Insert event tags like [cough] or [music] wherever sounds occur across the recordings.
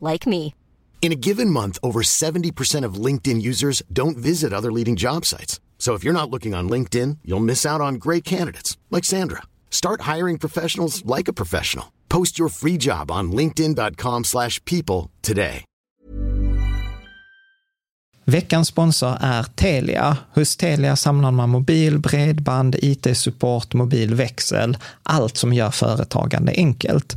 like me. In a given month, over 70% of LinkedIn users don't visit other leading job sites. So if you're not looking on LinkedIn, you'll miss out on great candidates like Sandra. Start hiring professionals like a professional. Post your free job on linkedin.com/people slash people today. Veckans sponsor är Telia. Hos Telia samlar man mobil, bredband, IT-support, mobilväxel, allt som gör företagande enkelt.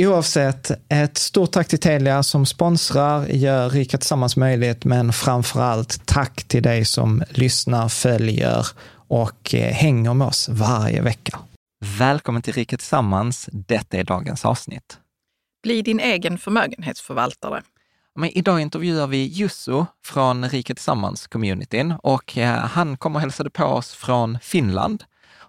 Oavsett, ett stort tack till Telia som sponsrar, gör Rika Tillsammans möjligt, men framför allt tack till dig som lyssnar, följer och eh, hänger med oss varje vecka. Välkommen till Rika Tillsammans. Detta är dagens avsnitt. Bli din egen förmögenhetsförvaltare. Men idag intervjuar vi Jussu från Rika Tillsammans-communityn och eh, han kommer och hälsade på oss från Finland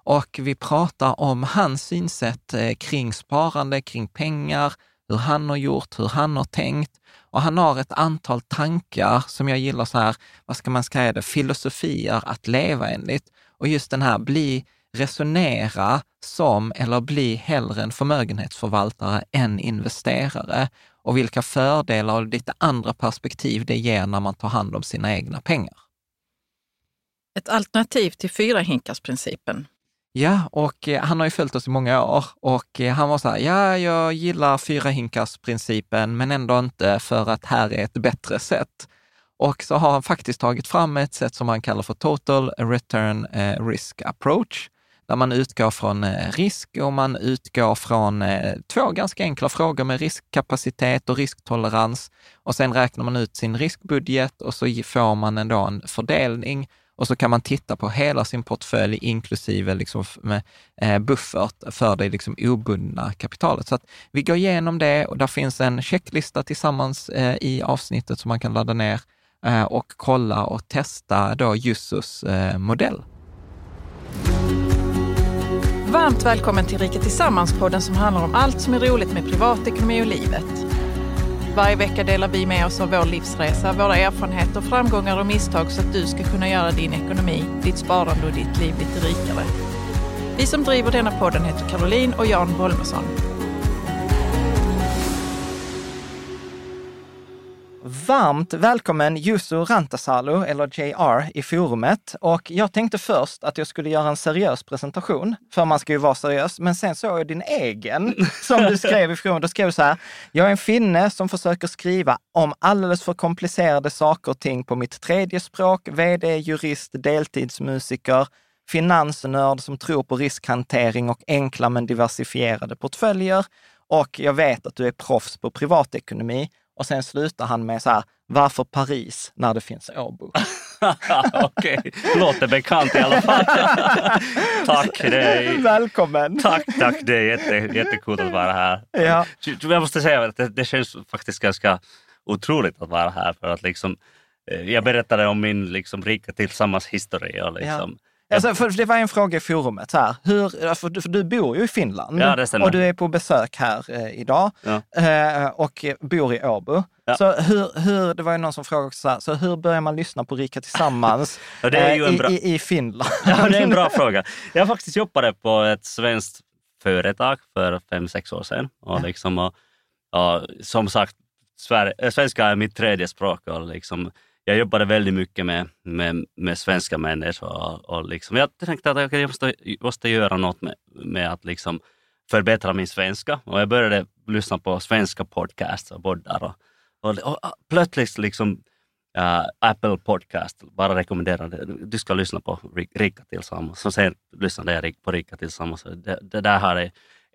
och vi pratar om hans synsätt eh, kring sparande, kring pengar, hur han har gjort, hur han har tänkt. Och han har ett antal tankar som jag gillar så här, vad ska man säga det, filosofier att leva enligt. Och just den här, bli, resonera som eller bli hellre en förmögenhetsförvaltare än investerare och vilka fördelar och lite andra perspektiv det ger när man tar hand om sina egna pengar. Ett alternativ till fyrahinkarsprincipen. Ja, och eh, han har ju följt oss i många år och eh, han var så här, ja, jag gillar fyra hinkars-principen, men ändå inte för att här är ett bättre sätt. Och så har han faktiskt tagit fram ett sätt som han kallar för Total Return eh, Risk Approach, där man utgår från risk och man utgår från två ganska enkla frågor med riskkapacitet och risktolerans. Och sen räknar man ut sin riskbudget och så får man ändå en fördelning och så kan man titta på hela sin portfölj inklusive liksom med, eh, buffert för det liksom obundna kapitalet. Så att vi går igenom det och där finns en checklista tillsammans eh, i avsnittet som man kan ladda ner eh, och kolla och testa då Jussus eh, modell. Varmt välkommen till Rika Tillsammans-podden som handlar om allt som är roligt med privatekonomi och livet. Varje vecka delar vi med oss av vår livsresa, våra erfarenheter, framgångar och misstag så att du ska kunna göra din ekonomi, ditt sparande och ditt liv lite rikare. Vi som driver denna podden heter Caroline och Jan Bolmesson. Varmt välkommen Jusu Rantasalu, eller JR, i forumet. Och jag tänkte först att jag skulle göra en seriös presentation, för man ska ju vara seriös. Men sen såg jag din egen, som du skrev i forumet. Då skrev du så här, jag är en finne som försöker skriva om alldeles för komplicerade saker och ting på mitt tredje språk, vd, jurist, deltidsmusiker, finansnörd som tror på riskhantering och enkla men diversifierade portföljer. Och jag vet att du är proffs på privatekonomi och sen slutar han med så här, varför Paris när det finns Åbo? [laughs] Okej, låter bekant i alla fall. [laughs] tack, det är, Välkommen! tack, tack. Det är jätte, jättekul att vara här. Ja. Jag måste säga att det, det känns faktiskt ganska otroligt att vara här för att liksom eh, jag berättade om min liksom, rika tillsammans historia. Liksom, Alltså, för det var en fråga i forumet, här, hur, för, du, för du bor ju i Finland Ja, det stämmer. och du är på besök här eh, idag Ja. eh, och bor i Åbo. Ja. Så hur, hur, det var ju någon som frågade också, så, här, så hur börjar man lyssna på Rika Tillsammans [laughs] Ja, det är ju eh, bra- i, i Finland? [laughs] Ja, det är en bra [laughs] fråga. Jag faktiskt jobbade på ett svenskt företag för fem, sex år sedan. Och liksom, och, och, som sagt, äh, svenska är mitt tredje språk. Och liksom, jag jobbade väldigt mycket med, med, med svenska människor. Och, och liksom, jag tänkte att jag måste, måste göra något med, med att liksom förbättra min svenska. Och jag började lyssna på svenska podcasts och poddar. Och, och, och, och plötsligt liksom Uh, Apple Podcast bara rekommenderade, du ska lyssna på Rika Tillsammans. Så sen lyssnade jag på Rika Tillsammans. Det, det där har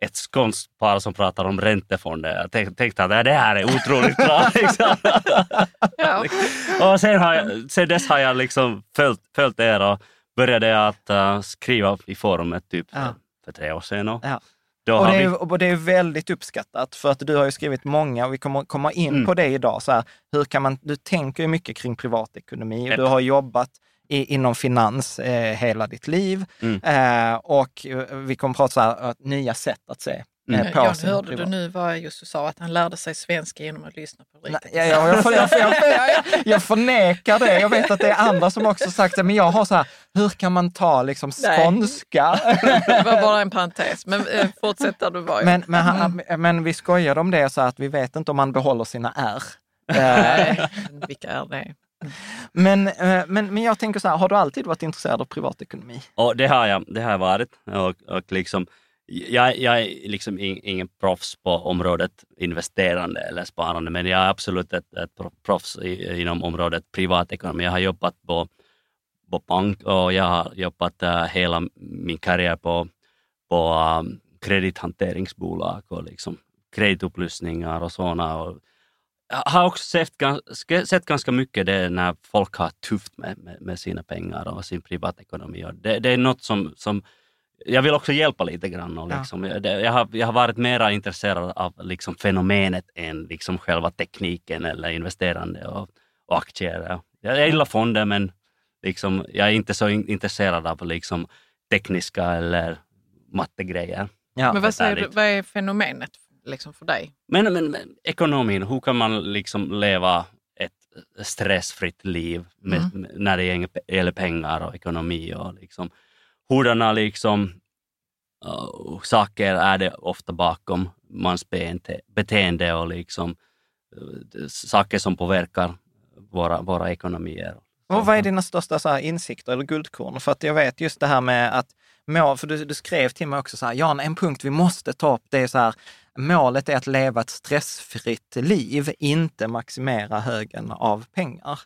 ett skånskt par som pratar om räntefonder. Jag tänk- tänkte att det här är otroligt bra. [laughs] Liksom. Ja. och sen, har jag, sen dess har jag liksom följt, följt er och började att uh, skriva i forumet typ Ja. för, tre år sedan. Och Ja. Och det, vi, är, och det är väldigt uppskattat för att du har ju skrivit många och vi kommer komma in Mm. på det idag. Så här, hur kan man, du tänker ju mycket kring privatekonomi och du har jobbat i, inom finans eh, hela ditt liv. Mm. Eh, och eh, vi kommer prata så här, att nya sätt att se eh, Mm. sin hörde du privat- nu vad Jussi sa? Att han lärde sig svenska genom att lyssna på Rika Nej, ja, ja, jag, för, jag, för, jag, jag, jag förnekar det. Jag vet att det är andra som också sagt det, men jag har så här, hur kan man ta liksom skånska? Det var bara en parentes, men eh, fortsätt där du var. Men, men, han, men vi skojade om det så att vi vet inte om man behåller sina R. Eh, Nej, vilka är det? Men, eh, men, men jag tänker så här, har du alltid varit intresserad av privatekonomi? Och det har jag, det har jag varit. Och, och liksom, jag, jag är liksom in, ingen proffs på området investerande eller sparande, men jag är absolut ett, ett proffs i, inom området privatekonomi. Jag har jobbat på, på bank och jag har jobbat uh, hela min karriär på, på um, kredithanteringsbolag och liksom kreditupplysningar och sådana. Och jag har också sett, gans- sett ganska mycket det när folk har tufft med, med, med sina pengar och sin privatekonomi. Och det, det är något som, som jag vill också hjälpa lite grann. Och Ja. liksom, det, jag, har, jag har varit mer intresserad av liksom fenomenet än liksom själva tekniken eller investerande och, och aktier. Jag gillar fonder men liksom, jag är inte så in, intresserad av liksom tekniska eller mattegrejer. Ja. Men vad, säger du, vad är fenomenet liksom för dig? Men, men, men ekonomin, hur kan man liksom leva ett stressfritt liv med, Mm. med, när det gäller- pengar och ekonomi och liksom hurdana liksom uh, saker är det ofta bakom mans beente, beteende och liksom uh, saker som påverkar våra, våra ekonomier. Och vad är dina största så här, insikter eller guldkorn? För att jag vet just det här med att mål, för du, du skrev till mig också så här, Jan, en punkt vi måste ta upp, det är så här, målet är att leva ett stressfritt liv, inte maximera högen av pengar.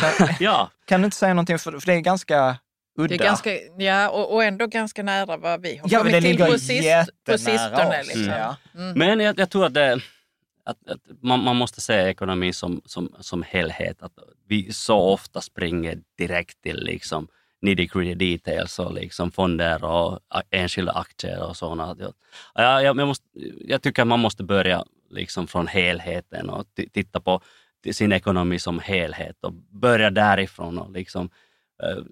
Kan, [laughs] Ja, kan du inte säga någonting, för, för det är ganska udda. Det är ganska, ja, och, och ändå ganska nära vad vi har Ja, kommit till på, sist, på sistone. Liksom. ja. Mm. Men jag, jag tror att, det, att, att man, man måste se ekonomin som, som, som helhet. Att vi så ofta springer direkt till liksom nitty gritty details och liksom fonder och enskilda aktier och sådana. Jag, jag, jag, måste, jag tycker att man måste börja liksom från helheten och titta på sin ekonomi som helhet och börja därifrån. Och liksom, eh,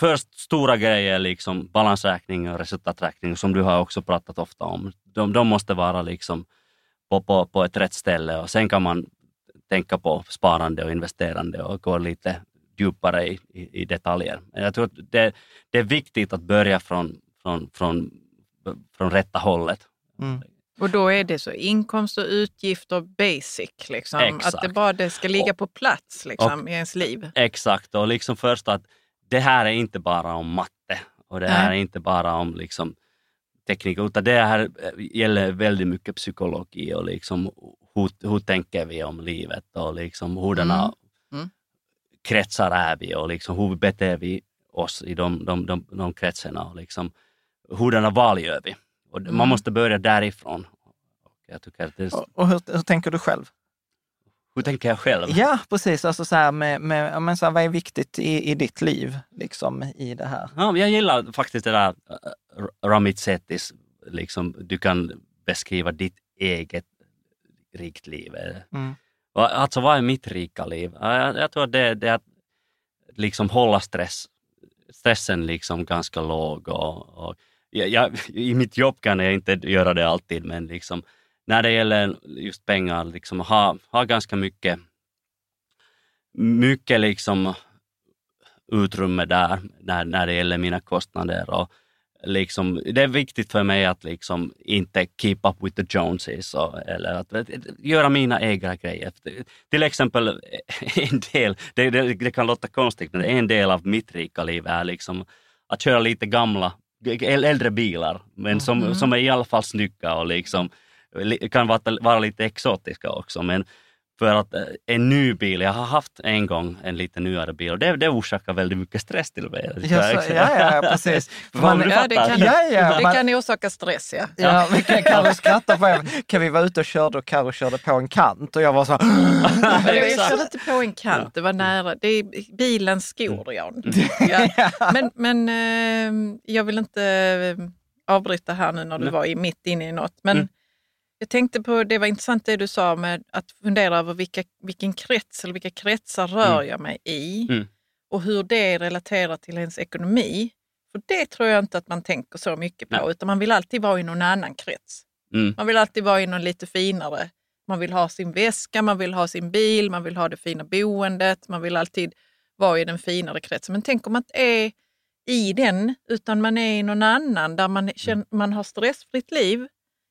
först stora grejer, liksom balansräkning och resultaträkning som du har också pratat ofta om. De, de måste vara liksom på, på, på ett rätt ställe och sen kan man tänka på sparande och investerande och gå lite djupare i, i, i detaljer. Jag tror att det, det är viktigt att börja från, från, från, från rätta hållet. Mm. Och då är det så inkomst och utgifter basic. Liksom. Att det bara det ska ligga på plats liksom, i ens liv. Exakt, och liksom först att det här är inte bara om matte och det här Nej. är inte bara om liksom teknik, utan det här gäller väldigt mycket psykologi och liksom hur, hur tänker vi om livet och liksom hurdana Mm. Kretsar är vi och liksom hur beter vi oss i de, de, de, de kretsarna och liksom hurdana val gör vi. Och Man Mm. måste börja därifrån. Och jag tycker att det är, Och, och hur, hur tänker du själv? hur tänker jag själv? Ja, precis. Alltså så här med, med, men så här, vad är viktigt i, i ditt liv liksom, i det här? Ja, jag gillar faktiskt det där uh, Ramit Setis, liksom, du kan beskriva ditt eget rikt liv. Mm. Alltså vad är mitt rika liv? Jag, jag tror det, det är att liksom hålla stress, stressen liksom ganska låg. Och, och jag, jag, I mitt jobb kan jag inte göra det alltid, men liksom, när det gäller just pengar, liksom ha, ha ganska mycket, mycket liksom utrymme där när, när det gäller mina kostnader. Och liksom, det är viktigt för mig att liksom inte keep up with the Joneses och, eller att, att göra mina egna grejer. Till exempel [laughs] en del, det, det, det, kan låta konstigt, men en del av mitt rika liv är liksom att köra lite gamla, äldre bilar, men som, mm. som är i alla fall snygga och liksom kan vara, vara lite exotiska också. Men för att eh, en ny bil, jag har haft en gång en lite nyare bil och det, det orsakar väldigt mycket stress till mig. Ja, så, ja, ja, precis. [laughs] Man, ja, det, kan, ja, ja, det man, kan orsaka stress, ja. Ja, vi kan Carro skratta på kan vi vara ute och körde och Carro körde på en kant och jag var så [laughs] Jag körde inte på en kant, det var nära. Det är bilens skor, Jan. [laughs] Ja. Men, men eh, jag vill inte eh, avbryta här nu när du var mitt inne i något. Men mm jag tänkte på, det var intressant det du sa med att fundera över vilka, vilken krets eller vilka kretsar rör mm. jag mig i mm. och hur det relaterar till ens ekonomi. För det tror jag inte att man tänker så mycket på, Nej. utan man vill alltid vara i någon annan krets. Mm. Man vill alltid vara i någon lite finare. Man vill ha sin väska, man vill ha sin bil, man vill ha det fina boendet, man vill alltid vara i den finare kretsen. Men tänk om man inte är i den, utan man är i någon annan där man, känner, man har stressfritt liv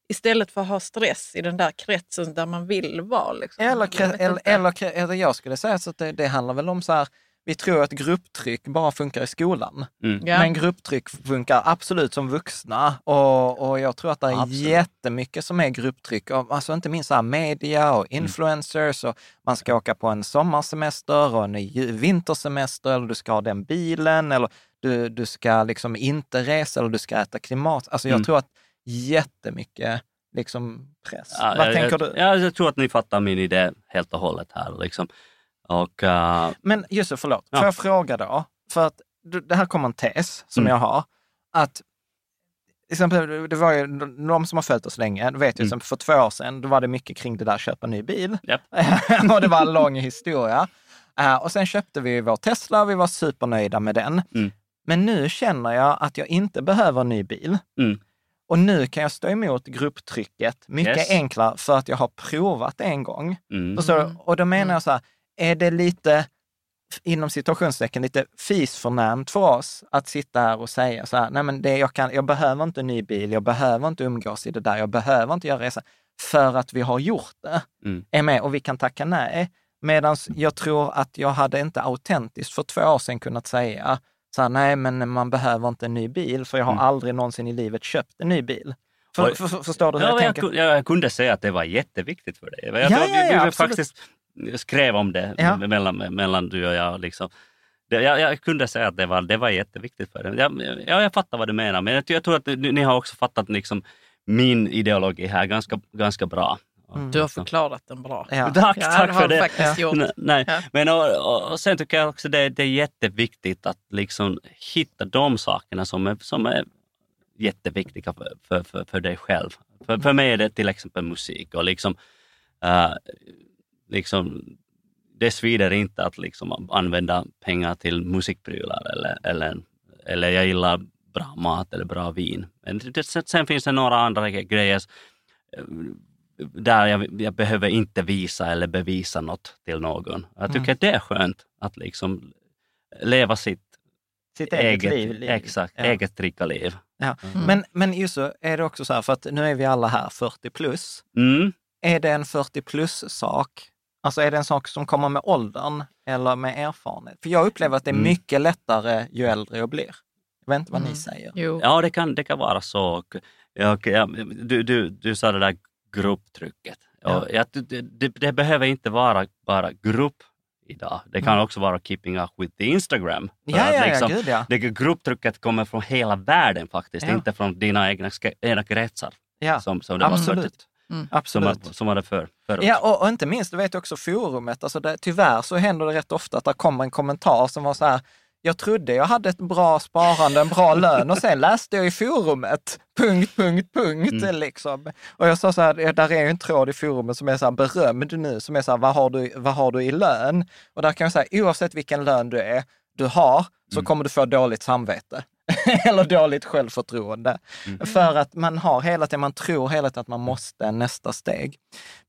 Istället för att ha stress i den där kretsen där man vill vara. Liksom. Eller, eller, eller, eller, jag skulle säga så att det, det handlar väl om så här, vi tror att grupptryck bara funkar i skolan. Mm. Ja. Men grupptryck funkar absolut som vuxna. Och, och jag tror att det är absolut. jättemycket som är grupptryck. Alltså inte minst så här media och mm. influencers. Mm. Och man ska åka på en sommarsemester och en vintersemester eller du ska ha den bilen. Eller du, du ska liksom inte resa eller du ska äta klimat. Alltså jag mm. tror att jättemycket liksom, press. Ja, Vad jag, tänker du? Ja, jag tror att ni fattar min idé helt och hållet här. Liksom. Och, uh... Men Jussi, förlåt, ja. får jag fråga då? För att det här kommer en tes som mm. jag har. Att exempel, det var ju de som har följt oss länge, vet ju, mm. för två år sedan, då var det mycket kring det där köpa ny bil. Yep. [laughs] och det var en [laughs] lång historia. Uh, och sen köpte vi vår Tesla och vi var supernöjda med den. Mm. Men nu känner jag att jag inte behöver en ny bil. Mm. Och nu kan jag stå emot grupptrycket mycket yes. enklare för att jag har provat det en gång. Mm. Så, och då menar jag så här, är det lite, inom situationstecken, lite fisförnämt för oss att sitta här och säga så här, nej men det, jag, kan, jag behöver inte en ny bil, jag behöver inte umgås i det där, jag behöver inte göra resa, för att vi har gjort det. Mm. Är med och vi kan tacka nej. Medan jag tror att jag hade inte autentiskt för två år sedan kunnat säga, så här, nej men man behöver inte en ny bil för jag har mm. aldrig någonsin i livet köpt en ny bil. För, för, för, förstår du hur ja, jag tänker? Jag, jag, kunde säga att det var jätteviktigt för dig. Jag, ja, ja, ja, vi, vi faktiskt skrev om det ja. mellan, mellan du och jag. Liksom. Det, jag, jag, kunde säga att det var, det var jätteviktigt för dig. Jag, jag, jag fattar vad du menar, men jag, jag tror att ni, ni har också fattat liksom, min ideologi här ganska, ganska bra. Mm. Du har förklarat den bra. Ja. Tack, [laughs] ja, tack för det. Faktiskt gjort. [laughs] Nej, ja. Men, och, och, sen tycker jag också det, det är jätteviktigt att liksom hitta de sakerna som är, som är jätteviktiga för, för, för, för dig själv. För, för mig är det till exempel musik och liksom, uh, liksom det svider inte att liksom använda pengar till musikprylar eller, eller, eller jag gillar bra mat eller bra vin. Men sen finns det några andra grejer där jag, jag, behöver inte visa eller bevisa något till någon. Jag tycker mm. att det är skönt att liksom leva sitt, sitt eget, eget liv. Exakt, ja. eget rika liv. Ja. Mm. Men, men just så är det också så här, för att nu är vi alla här 40 plus. Mm. Är det en 40 plus-sak? Alltså är det en sak som kommer med åldern eller med erfarenhet? För jag upplever att det är mm. mycket lättare ju äldre jag blir. Jag vet inte vad ni mm. säger. Jo. Ja, det kan, det kan vara så. Jag, jag, du, du, du sa det där grupptrycket. Ja. Och jag, det, det, det, behöver inte vara bara grupp idag. Det kan mm. också vara keeping up with the Instagram. Ja, ja, liksom, ja, gud, ja. Det grupptrycket kommer från hela världen faktiskt, ja. inte från dina egna, egna kretsar. Ja, som, som det absolut. som, Absolut. var- som var det för, förut. Ja, och, och inte minst, du vet också forumet, alltså det, tyvärr så händer det rätt ofta att det kommer en kommentar som var så här, jag trodde jag hade ett bra sparande, en bra [laughs] lön och sen läste jag i forumet, punkt, punkt, punkt. Mm. Liksom. Och jag sa så här, där är ju en tråd i forumet som är så här berömd nu, som är så här, vad har du, vad har du i lön? Och där kan jag säga, oavsett vilken lön du är, du har, så Mm. kommer du få dåligt samvete. [laughs] Eller dåligt självförtroende. Mm. För att man har hela tiden, man tror hela tiden att man måste nästa steg.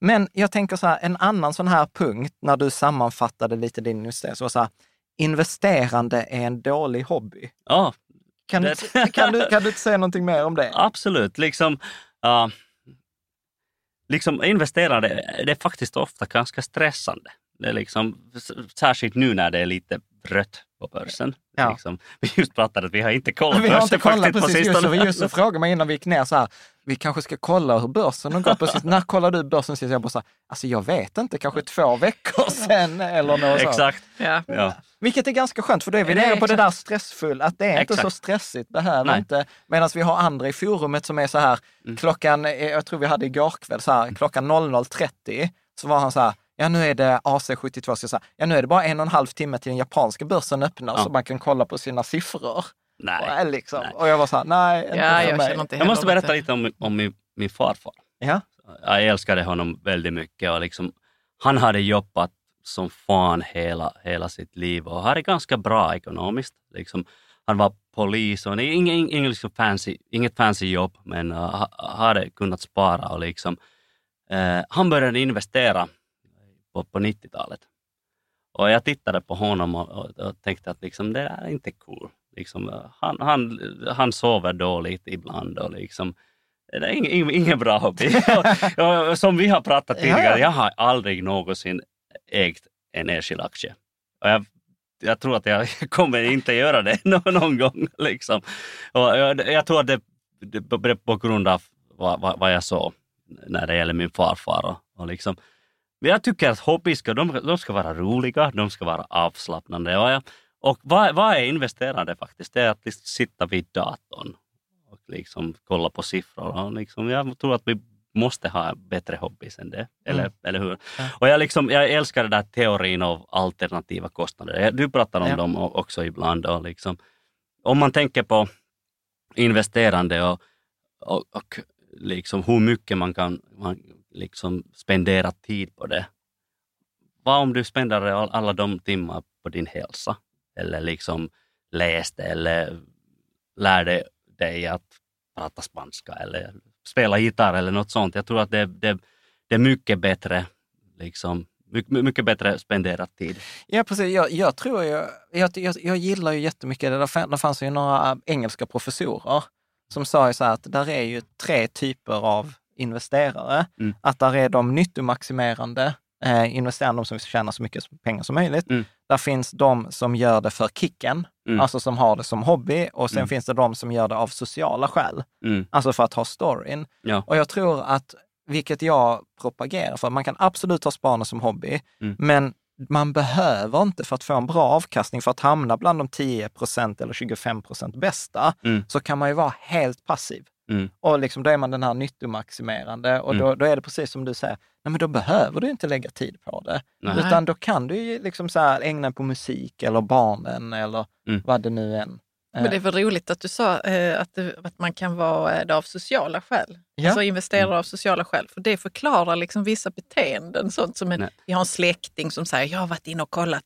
Men jag tänker så här, en annan sån här punkt när du sammanfattade lite din investering, så var så här, investerande är en dålig hobby. Ja, Kan du, kan, du, kan du inte säga någonting mer om det? [laughs] absolut. Liksom, uh, liksom investerande, det är faktiskt ofta ganska stressande. Det är liksom, särskilt nu när det är lite rött på börsen. Ja. Liksom, vi just pratade att vi har inte kollat [laughs] Vi har inte kollat på precis, Jussi, sistone. Jussi frågade mig innan vi gick ner så här, vi kanske ska kolla hur börsen har gått. Precis, när kollade du börsen sist? Jag bara så här, alltså jag vet inte, kanske två veckor [laughs] sedan eller något sånt. Exakt. Ja. Ja. Vilket är ganska skönt, för då är vi Det är nere på det där stressfull, att det är inte Exakt. så stressigt, behöver Nej. inte. Medan vi har andra i forumet som är så här, Mm. klockan, eh, jag tror vi hade igår kväll, så här, klockan 00.30, så var han så här, ja nu är det AC72, så jag sa, ja nu är det bara en och en halv timme till den japanska börsen öppnar, Ja. så man kan kolla på sina siffror. Nej. Och, liksom, Nej. och jag var så här, nej, inte Ja, för jag mig. inte Jag måste berätta det. lite om, om min, min farfar. Ja, Jag älskade honom väldigt mycket och liksom, han hade jobbat som fan hela, hela sitt liv och hade ganska bra ekonomiskt. Liksom, han var polis och ing, ing, ing, liksom fancy, inget fancy jobb men uh, ha- hade kunnat spara och liksom, eh, han började investera på, på 90-talet. Och jag tittade på honom och, och, och tänkte att liksom, det där är inte cool. Liksom, eh, han, han, han sover dåligt ibland och liksom, det är ingen, ingen, bra hobby. [laughs] Som vi har pratat tidigare, Ja. jag har aldrig någonsin ägt en enskild aktie. Och jag, jag tror att jag [laughs] kommer inte göra det [laughs] någon, någon gång. Liksom. Och jag, jag tror att det, det är på grund av vad, vad, vad jag såg när det gäller min farfar. Och, och liksom. Men jag tycker att hobby ska, de, de ska vara roliga, de ska vara avslappnande. Och, jag, och vad, vad är investerande faktiskt? Det är att liksom sitta vid datorn och liksom kolla på siffror. Och liksom, jag tror att vi måste ha bättre hobbys än det. Eller, Mm. eller hur? Och jag, liksom, jag älskar den där teorin av alternativa kostnader. Du pratar om Ja. dem också ibland. Och liksom, om man tänker på investerande och, och, och liksom hur mycket man kan man liksom spendera tid på det. Vad om du spenderar all- alla de timmar på din hälsa? Eller liksom läste eller lärde dig att prata spanska eller spela gitarr eller något sånt. Jag tror att det, det, det är mycket bättre, liksom, mycket, mycket bättre spenderad tid. Ja, precis. Jag, jag tror ju, jag, jag, jag gillar ju jättemycket det. Där, där fanns ju några engelska professorer som sa ju så här att där är ju tre typer av investerare. Mm. Att där är de nyttomaximerande eh, investerarna, de som vill tjäna så mycket pengar som möjligt. Mm. Där finns de som gör det för kicken, Mm. alltså som har det som hobby. Och sen Mm. finns det de som gör det av sociala skäl, Mm. alltså för att ha storyn. Ja. Och jag tror att, vilket jag propagerar för, man kan absolut ha sparande som hobby, Mm. men man behöver inte för att få en bra avkastning, för att hamna bland de 10% eller 25% bästa, Mm. så kan man ju vara helt passiv. Mm. Och liksom, då är man den här nyttomaximerande och då, då är det precis som du säger, nej men då behöver du inte lägga tid på det. Nej. Utan då kan du ju liksom så här ägna på musik eller barnen eller Mm. vad det nu än Men det är väl roligt att du sa eh, att, det, att man kan vara eh, det av sociala skäl. Ja. Alltså investera av sociala skäl. För det förklarar liksom vissa beteenden. Sånt som en, vi har en släkting som säger, jag har varit inne och kollat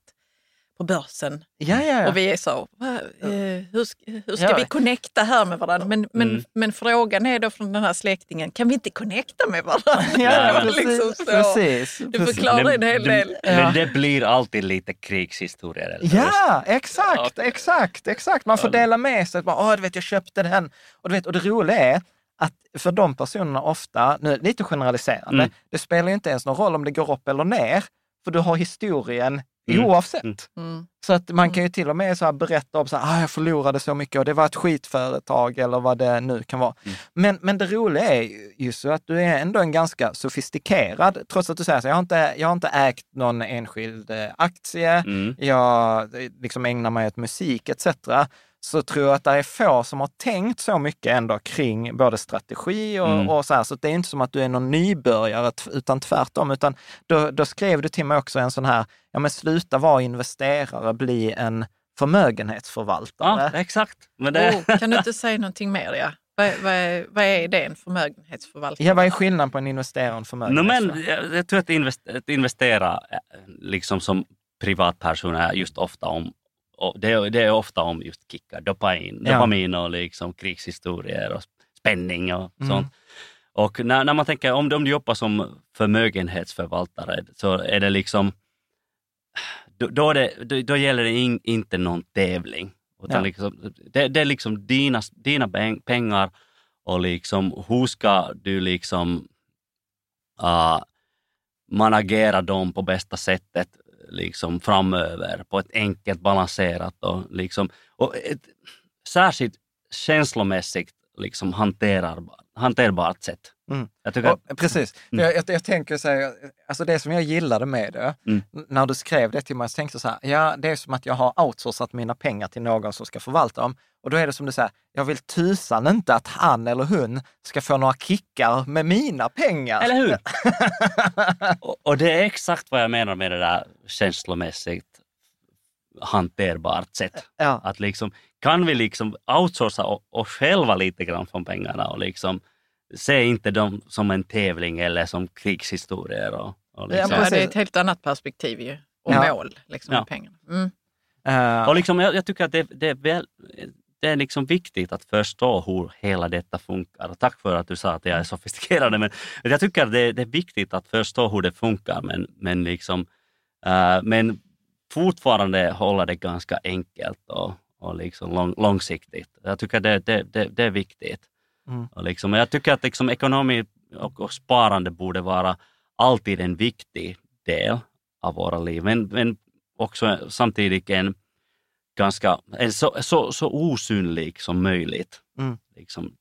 på börsen. Ja, ja, ja. Och vi är så, "Va, eh, hur, ska- hur vi connecta här med varandra? Men, men, Mm. men frågan är då från den här släktingen, kan vi inte connecta med varandra? [laughs] Ja, [laughs] precis. Liksom så. precis, precis. förklarar en hel del. Men det blir alltid lite krigshistorier. eller hur? Ja, exakt, exakt, exakt. Man får dela med sig. Bara, du vet, jag köpte den. Och, du vet, och det roliga är att för de personerna ofta, nu lite generaliserande, Mm. det spelar ju inte ens någon roll om det går upp eller ner, för du har historien Mm. oavsett. Mm. Mm. Så att man kan ju till och med så här berätta om så här, ah, jag förlorade så mycket och det var ett skitföretag eller vad det nu kan vara. Mm. Men, men det roliga är ju just så att du är ändå en ganska sofistikerad, trots att du säger så jag har inte, jag har inte ägt någon enskild eh, aktie, Mm. jag eh, liksom ägnar mig åt musik etc. så tror jag att det är få som har tänkt så mycket ändå kring både strategi och, Mm. och så här. Så det är inte som att du är någon nybörjare, utan tvärtom. Utan då, då skrev du till mig också en sån här, ja men sluta vara investerare, bli en förmögenhetsförvaltare. Ja, exakt. Men det, Oh, kan du inte säga någonting mer? Ja? Vad, är- vad, är- vad är det, en förmögenhetsförvaltare? Ja, vad är skillnaden på en investerare och en no, förmögenhetsförvaltare? men jag, jag tror att invest, att investera eh, liksom som privatperson är just ofta om och det, är, det är ofta om just kickar, dopamin, Ja. dopamin och liksom krigshistorier och spänning och Mm. sånt. Och när, när man tänker om, om du jobbar som förmögenhetsförvaltare så är det liksom då, då, det, då, då gäller det in, inte någon tävling. Utan Ja. liksom, det, det är liksom dina, dina peng- pengar och liksom hur ska du liksom uh, managera dem på bästa sättet liksom framöver på ett enkelt, balanserat och, liksom, och ett särskilt känslomässigt liksom hanterar, hanterbart sätt. Mm. Jag Och, precis. Mm. Jag, jag, jag tänker så här, alltså det som jag gillade med det, Mm. när du skrev det till mig, så tänkte jag så här, ja det är som att jag har outsourcat mina pengar till någon som ska förvalta dem. Och då är det som du säger, jag vill tusan inte att han eller hon ska få några kickar med mina pengar. Eller hur? [laughs] och, och det är exakt vad jag menar med det där känslomässigt hanterbart sätt. Ja. Att liksom, kan vi liksom outsourca o- oss själva lite grann från pengarna och liksom se inte dem som en tävling eller som krigshistorier. Och, och, liksom. Ja, det är precis. ett helt annat perspektiv ju. Och Ja. mål liksom, Ja. med pengarna. Mm. Eh, och liksom, jag, jag tycker att det, det är, väl, det är liksom viktigt att förstå hur hela detta funkar. Och tack för att du sa att jag är sofistikerad. Men jag tycker att det, det är viktigt att förstå hur det funkar, men, men, liksom, eh, men fortfarande hålla det ganska enkelt och, och liksom lång, långsiktigt. Jag tycker det, det, det, det är viktigt. Mm. Och liksom, jag tycker att liksom ekonomi och, och sparande borde vara alltid en viktig del av våra liv, men, men också samtidigt en ganska en så, så, så osynlig som möjligt. Mm. Liksom,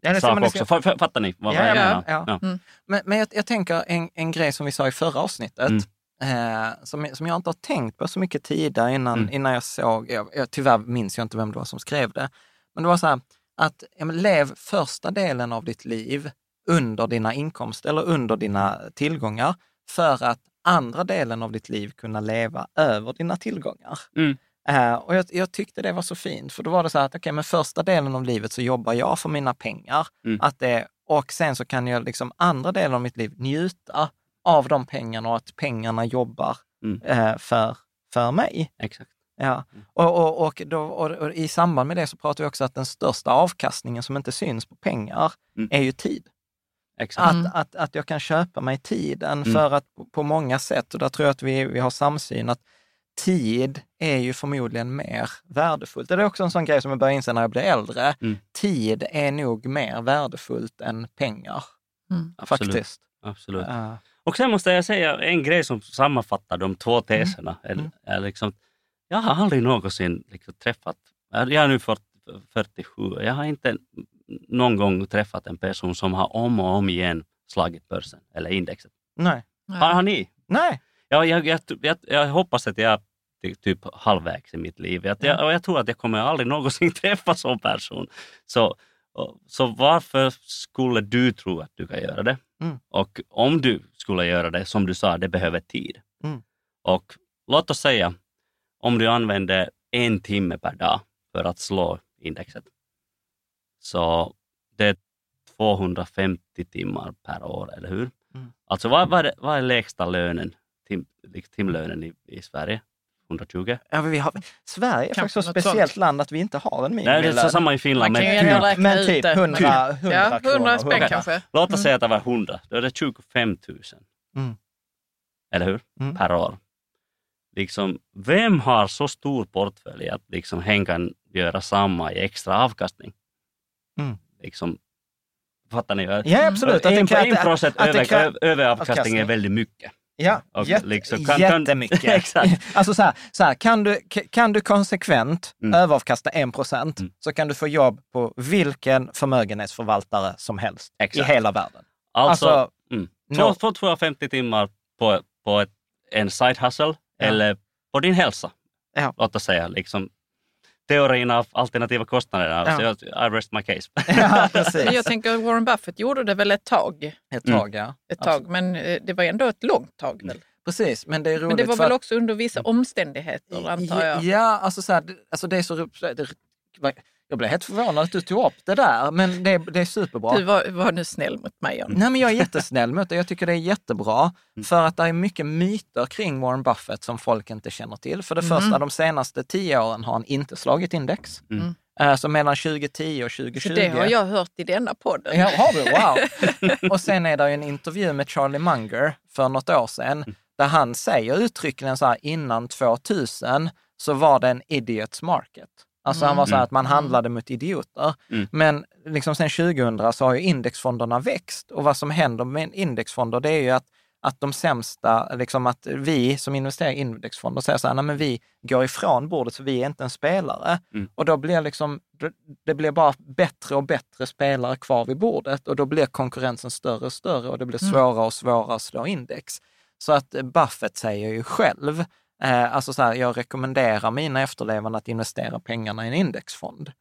ja, ska sak ska- också. Fa- Fattar ni vad Ja, jag ja, menar? ja. Ja. Men, men jag, jag tänker en, en grej som vi sa i förra avsnittet, Mm. eh, som, som jag inte har tänkt på så mycket tidigare innan, Mm. innan jag såg, jag, jag, tyvärr minns jag inte vem det var som skrev det, men det var så här, att ja, men lev första delen av ditt liv under dina inkomster eller under dina tillgångar för att andra delen av ditt liv kunna leva över dina tillgångar. Mm. Eh, och jag, jag tyckte det var så fint, för då var det så här att okej, men första delen av livet så jobbar jag för mina pengar. Mm. Att det, och sen så kan jag liksom andra delen av mitt liv njuta av de pengarna och att pengarna jobbar Mm. eh, för, för mig. Exakt. Ja. Och, och, och, då, och, och i samband med det så pratar vi också att den största avkastningen som inte syns på pengar Mm. är ju tid. Exakt. Mm. Att, att, att jag kan köpa mig tiden Mm. för att på, många sätt, och där tror jag att vi, vi har samsyn, att tid är ju förmodligen mer värdefullt. Det är också en sån grej som jag börjar inse när jag blir äldre. Mm. Tid är nog mer värdefullt än pengar, Mm. Absolut. faktiskt. Absolut. Ja. Och sen måste jag säga en grej som sammanfattar de två teserna. Är, Mm. är liksom, jag har aldrig någonsin liksom träffat, jag är nu 40, 47, jag har inte någon gång träffat en person som har om och om igen slagit börsen eller indexet. Nej. Har, har ni? Nej. Ja, jag, jag, jag, jag hoppas att jag är ty- typ halvvägs i mitt liv. Jag, jag, jag tror att jag kommer aldrig någonsin [laughs] träffa sån person. Så, så varför skulle du tro att du kan göra det? Mm. Och om du skulle göra det, som du sa, det behöver tid. Mm. Och låt oss säga, om du använder en timme per dag för att slå indexet, så det är 250 timmar per år, eller hur? Mm. Alltså vad, vad, är, det- vad är lägsta lönen, tim, timlönen i, i Sverige? 120? Ja, vi har, Sverige är faktiskt ett speciellt sånt. land att vi inte har en Nej, det är så minimilön. samma i Finland. Men, typ, Men typ det. 100, 100 ja, 100 kronor. spänn 100. kanske. låt oss Mm. säga att det var 100, då är det 25 000. Mm. Eller hur? Mm. Per år. Liksom, vem har så stor portfölj att liksom hen kan göra samma i extra avkastning? Mm. Liksom, fattar ni? Ja, absolut. En, procent att över, överavkastning är väldigt mycket. Ja, Och jätte, liksom, kan- jättemycket. [laughs] Exakt. [laughs] Alltså så här, så här kan, du, kan du konsekvent Mm. överavkasta 1 procent Mm. så kan du få jobb på vilken förmögenhetsförvaltare som helst Exakt. i hela världen. Alltså, Alltså, mm, no- två- två- 250 timmar på, på ett, en side hustle Ja. eller på din hälsa. Ja. Låt oss säga. Liksom, teorin av alternativa kostnader. Alltså, Ja. jag, I rest my case. [laughs] ja. Men jag tänker Warren Buffett gjorde det väl ett tag. Ett tag, ja. Ett tag men eh, det var ändå ett långt tag. Väl? Precis, men det är roligt Men det var väl att- också under vissa omständigheter antar Ja, jag. ja alltså, så här, det, alltså det är så... Det, jag blev helt förvånad att du tog upp det där, men det, det är superbra. Du var, var nu snäll mot mig. John. Nej, men jag är jättesnäll mot det. Jag tycker det är jättebra. Mm. För att det är mycket myter kring Warren Buffett som folk inte känner till. För det Mm. första, de senaste tio åren har han inte slagit index. Mm. Eh, Så mellan 2010 och 2020. Så det har jag hört i denna podden. Ja, har du? Wow! [laughs] och sen är det en intervju med Charlie Munger för något år sedan, där han säger uttryckligen så här, innan 2000 så var det en idiots market. Alltså han var så här att man handlade mot idioter. Mm. Men liksom sen 2000 så har ju indexfonderna växt och vad som händer med indexfonder det är ju att, att de sämsta, liksom att vi som investerar i indexfonder säger så här, nej men vi går ifrån bordet så vi är inte en spelare. Mm. Och då blir liksom, det- blir bara bättre och bättre spelare kvar vid bordet och då blir konkurrensen större och större och det blir svårare och svårare att slå index. Så att Buffett säger ju själv, eh, alltså så här, jag rekommenderar mina efterlevande att investera pengarna i en indexfond.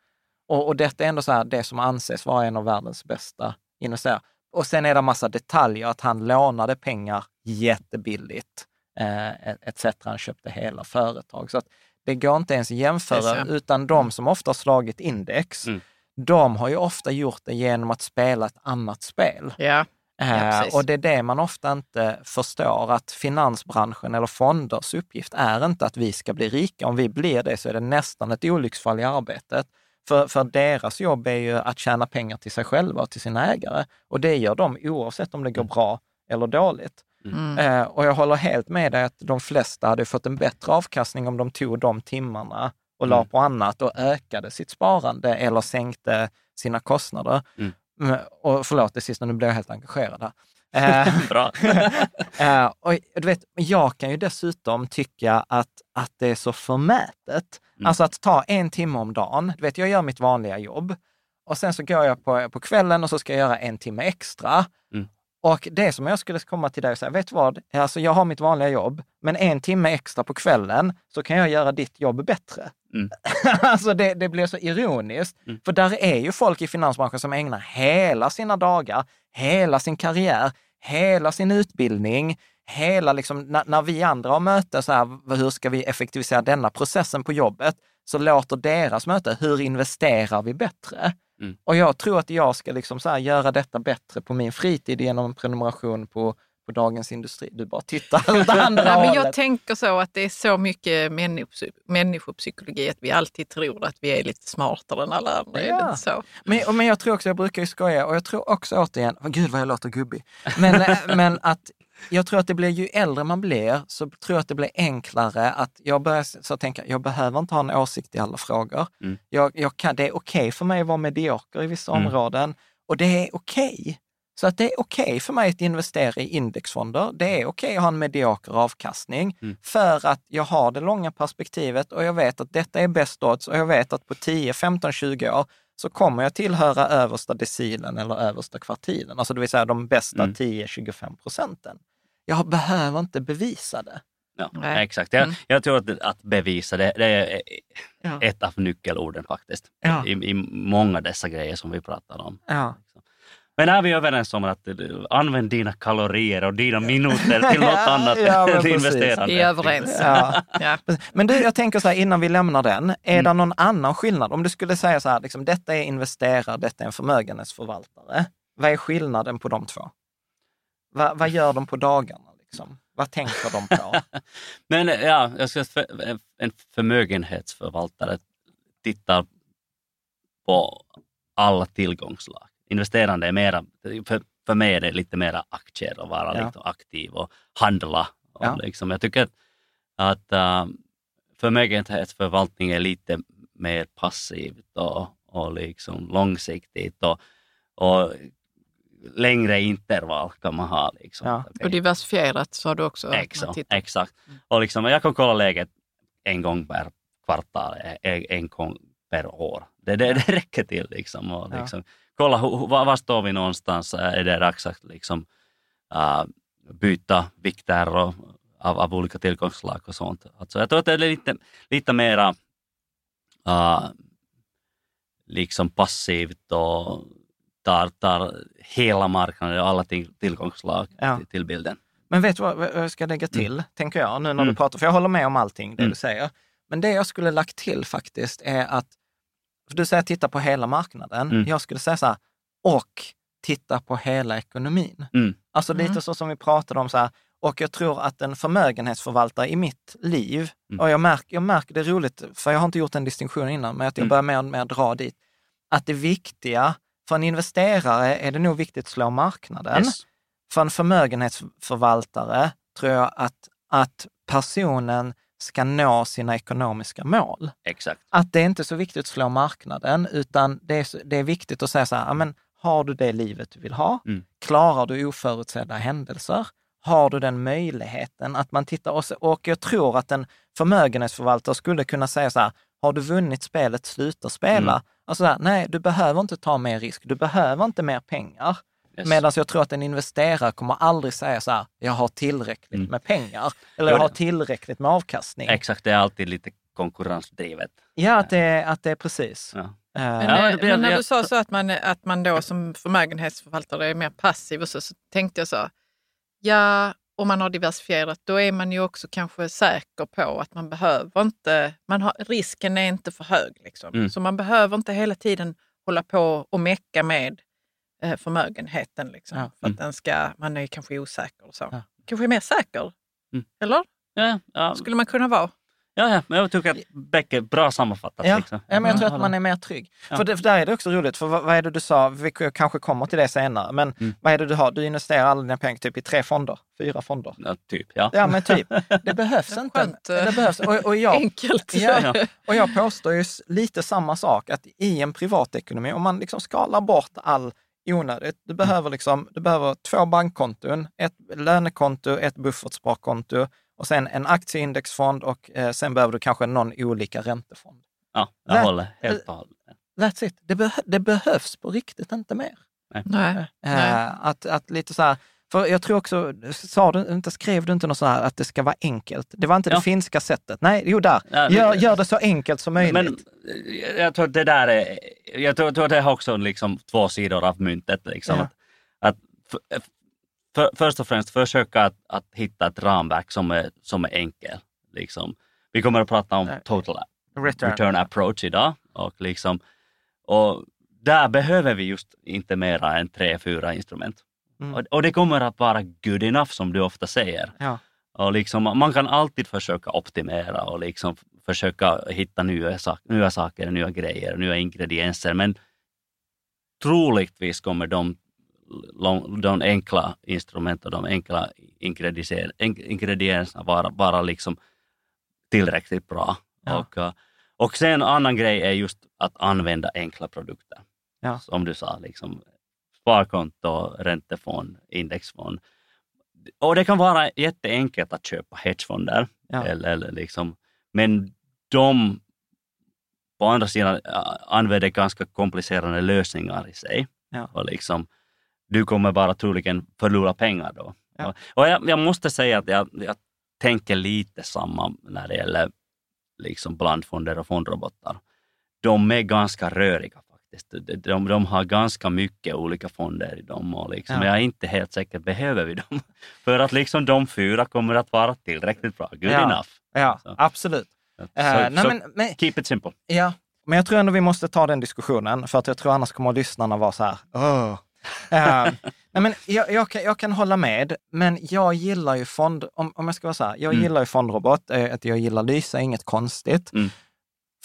Och, och detta är ändå så här, det som anses vara en av världens bästa investerare. Och sen är det massa detaljer, att han lånade pengar jättebilligt, eh, etc. Han köpte hela företag. Så att det går inte ens att jämföra, utan de som ofta har slagit index, Mm. de har ju ofta gjort det genom att spela ett annat spel. Ja. Ja, Eh, precis. och det är det man ofta inte förstår, att finansbranschen eller fonders uppgift är inte att vi ska bli rika. Om vi blir det så är det nästan ett olycksfall i arbetet. För, för deras jobb är ju att tjäna pengar till sig själva och till sina ägare. Och det gör de oavsett om det går bra eller dåligt. Mm. Eh, och jag håller helt med dig att de flesta hade fått en bättre avkastning om de tog de timmarna och la Mm. på annat och ökade sitt sparande eller sänkte sina kostnader. Mm. Mm, Och förlåt det sista, nu blev jag helt engagerad här. [laughs] Eh, Bra. [laughs] Eh, och du vet, jag kan ju dessutom tycka att, att det är så förmätet. Mm. Alltså att ta en timme om dagen. Du vet, jag gör mitt vanliga jobb och sen så går jag på, på kvällen och så ska jag göra en timme extra. Mm. Och det som jag skulle komma till dig och säga, vet du vad? Alltså jag har mitt vanliga jobb, men en timme extra på kvällen så kan jag göra ditt jobb bättre. Mm. [laughs] alltså det, det blir så ironiskt. Mm. För där är ju folk i finansbranschen som ägnar hela sina dagar, hela sin karriär, hela sin utbildning, hela liksom, när, när vi andra har möte, så här, hur ska vi effektivisera denna processen på jobbet? Så låter deras möte, hur investerar vi bättre? Mm. Och jag tror att jag ska liksom så här, göra detta bättre på min fritid genom en prenumeration på, på Dagens Industri. Du bara tittar [laughs] åt andra Nej, men jag hållet. tänker så att det är så mycket människopsy- människopsykologi att vi alltid tror att vi är lite smartare än alla andra. Är Ja. det inte så? Men, men jag tror också, jag brukar ju skoja, och jag tror också återigen, oh, gud vad jag låter gubbig, men, [laughs] men att jag tror att det blir, ju äldre man blir, så tror jag att det blir enklare att jag börjar så tänka, jag behöver inte ha en åsikt i alla frågor. Mm. Jag, jag kan, det är okej för mig att vara medioker i vissa Mm. områden och det är okej. Så att det är okej för mig att investera i indexfonder. Det är okej att ha en medioker avkastning Mm. för att jag har det långa perspektivet och jag vet att detta är bäst odds och jag vet att på 10, 15, 20 år så kommer jag tillhöra översta decilen eller översta kvartilen, alltså det vill säga de bästa Mm. 10-25 procenten. Jag behöver inte bevisa det. Ja, Nej. exakt. Jag, Mm. jag tror att, att bevisa det, det är Ja. ett av nyckelorden faktiskt. Ja. I, I många dessa grejer som vi pratar om. Ja. Men är vi överens om att eh, använd dina kalorier och dina minuter till något [laughs] Ja, annat ja, precis. investerande? Vi är överens. Ja. Ja. Men du, jag tänker så här innan vi lämnar den, är Mm. det någon annan skillnad? Om du skulle säga så här, liksom, detta är investerare, detta är en förmögenhetsförvaltare. Vad är skillnaden på de två? Va, vad gör de på dagarna? Liksom? Vad tänker de på? [laughs] Men eh, ja, jag ska, för- en förmögenhetsförvaltare tittar på alla tillgångslag. Investerande är mera, för, för mig är det lite mera aktier och vara Ja. lite aktiv och handla. Och Ja. liksom, jag tycker att, att äh, förmögenhetsförvaltning är lite mer passivt och, och liksom långsiktigt och, och längre intervall kan man ha. Liksom. Ja. Okej. Och diversifierat sa du också. Exakt. exakt. Och liksom, jag kan kolla läget en gång per kvartal, en, en gång per år. Det, det, det räcker till. Liksom, och Ja. Kolla var står vi någonstans? Är det dags att liksom, äh, byta vikter och, av, av olika tillgångsslag och sånt? Alltså, jag tror att det är lite, lite mera uh, liksom passivt och tar, tar hela marknaden och alla till, tillgångslag Ja. till, till bilden. Men vet du vad vad jag ska lägga till, tänker jag, nu när Mm. du pratar, för jag håller med om allting det Mm. du säger. Men det jag skulle lagt till faktiskt är att, för du säger titta på hela marknaden, Mm. jag skulle säga så här, och titta på hela ekonomin. Mm. Alltså Mm. lite så som vi pratade om, så här, och jag tror att en förmögenhetsförvaltare i mitt liv, Mm. och jag märker, jag märker det är roligt, för jag har inte gjort den distinktionen innan, men att jag Mm. börjar mer och mer dra dit, att det viktiga, för en investerare är det nog viktigt att slå marknaden. Yes. För en förmögenhetsförvaltare tror jag att, att personen ska nå sina ekonomiska mål. Exakt. Att det är inte så viktigt att slå marknaden, utan det är, det är viktigt att säga så här, "Ja, men har du det livet du vill ha? Mm. Klarar du oförutsedda händelser? Har du den möjligheten att man tittar? Och, och jag tror att en förmögenhetsförvaltare skulle kunna säga så här, har du vunnit spelet, sluta spela. Mm. Alltså så här, nej, du behöver inte ta mer risk, du behöver inte mer pengar. Yes. Medan jag tror att en investerare kommer aldrig säga så här, jag har tillräckligt Mm. med pengar. Eller Ja, jag har tillräckligt med avkastning. Exakt, det är alltid lite konkurrensdrivet. Ja, att det, är- att det är precis. Ja. Eh, Men, Ja, eh, blir- men när jag- du sa så att man, att man då som förmögenhetsförvaltare är mer passiv och så, så tänkte jag så, ja, om man har diversifierat, då är man ju också kanske säker på att man behöver inte, man har, risken är inte för hög. Liksom. Mm. Så man behöver inte hela tiden hålla på och mecka med eh, förmögenheten. Liksom, Ja. För att Mm. den ska, man är kanske osäker. Och så. Ja. Kanske är mer säker? Mm. Eller? Ja, ja, Skulle man kunna vara? ja, ja, men jag tycker att Beck är bra sammanfattat. Ja, Liksom. ja, men jag tror att man är mer trygg. Ja. För, det, för där är det också roligt, för vad, vad är det du sa, vi kanske kommer till det senare, men Mm. vad är det du har? Du investerar alla dina pengar typ i tre fonder, fyra fonder. Ja, typ, ja. Ja, men typ. [laughs] Det behövs Det inte. skönt, Det behövs. Och, och, jag, Enkelt. ja, och jag påstår ju lite samma sak, att i en privatekonomi, om man liksom skalar bort all onödigt, du behöver, liksom, du behöver två bankkonton, ett lönekonto, ett buffertsparkonto och sen en aktieindexfond och eh, sen behöver du kanske någon olika räntefond. ja jag Nej. håller helt och hållet. That's it. Det, beh- det behövs på riktigt inte mer. Nej. Nej. Eh, att, att lite så här, för jag tror också, sa du inte, skrev du inte något så här att det ska vara enkelt? Det var inte Ja. det finska sättet. Nej, jo där. Ja, det- Gör, gör det så enkelt som möjligt. Men eh, jag tror att det där är, jag tror, tror det har också liksom två sidor av myntet. Liksom. Ja. Att, att för, för, först och främst försöka att, att hitta ett ramverk som är, som är enkel. Liksom. Vi kommer att prata om total Return. return approach idag. Och, liksom, och där behöver vi just inte mera än tre, fyra instrument. Mm. Och, och det kommer att vara good enough som du ofta säger. Ja. Och liksom, man kan alltid försöka optimera och liksom försöka hitta nya, sak, nya saker, nya grejer, nya ingredienser. Men troligtvis kommer de, de enkla instrumenten, de enkla ingredienser- ing- ingredienserna vara, vara liksom tillräckligt bra. Ja. Och, eh, och sen en annan grej är just att använda enkla produkter. Ja. Som du sa, liksom, sparkonto, räntefond, indexfond. Och det kan vara jätteenkelt att köpa hedgefonder. Ja. Eller, eller liksom, men de på andra sidan använder ganska komplicerade lösningar i sig. Ja. Och liksom, du kommer bara troligen förlora pengar då. Ja. Och, jag, jag måste säga att jag, jag tänker lite samma när det gäller liksom blandfonder och fondrobotar. De är ganska röriga. De, de, har ganska mycket olika fonder i dem och liksom, Ja. jag är inte helt säker, behöver vi dem? [laughs] För att liksom de fyra kommer att vara tillräckligt bra, good Ja. enough. Ja, Så. absolut. Så, Eh, nej, så men, men, keep it simple. ja. men jag tror ändå vi måste ta den diskussionen, för att jag tror annars kommer lyssnarna vara så här, Åh. [laughs] Eh, nej, men jag, jag, kan, jag kan hålla med, men jag gillar ju fond, om, om jag ska vara så här, jag Mm. gillar ju fondrobot, eh, att jag gillar Lysa, inget konstigt. Mm.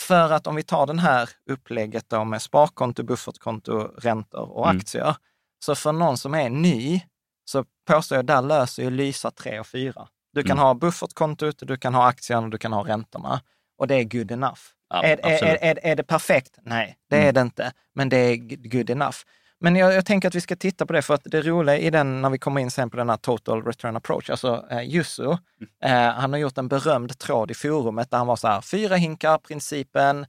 För att om vi tar den här upplägget då med sparkonto, buffertkonto, räntor och Mm. aktier, så för någon som är ny, så påstår jag, där löser ju Lysa 3 och 4. Du kan Mm. ha buffertkontot, du kan ha aktierna och du kan ha räntorna. Och det är good enough. Ja, är, är, är, är, det perfekt? Nej, det Mm. är det inte. Men det är good enough. Men jag, jag tänker att vi ska titta på det, för att det roliga i den, när vi kommer in sen på den här total return approach, alltså eh, Jussu, Mm. eh, han har gjort en berömd tråd i forumet där han var så här, fyra hinkar-principen,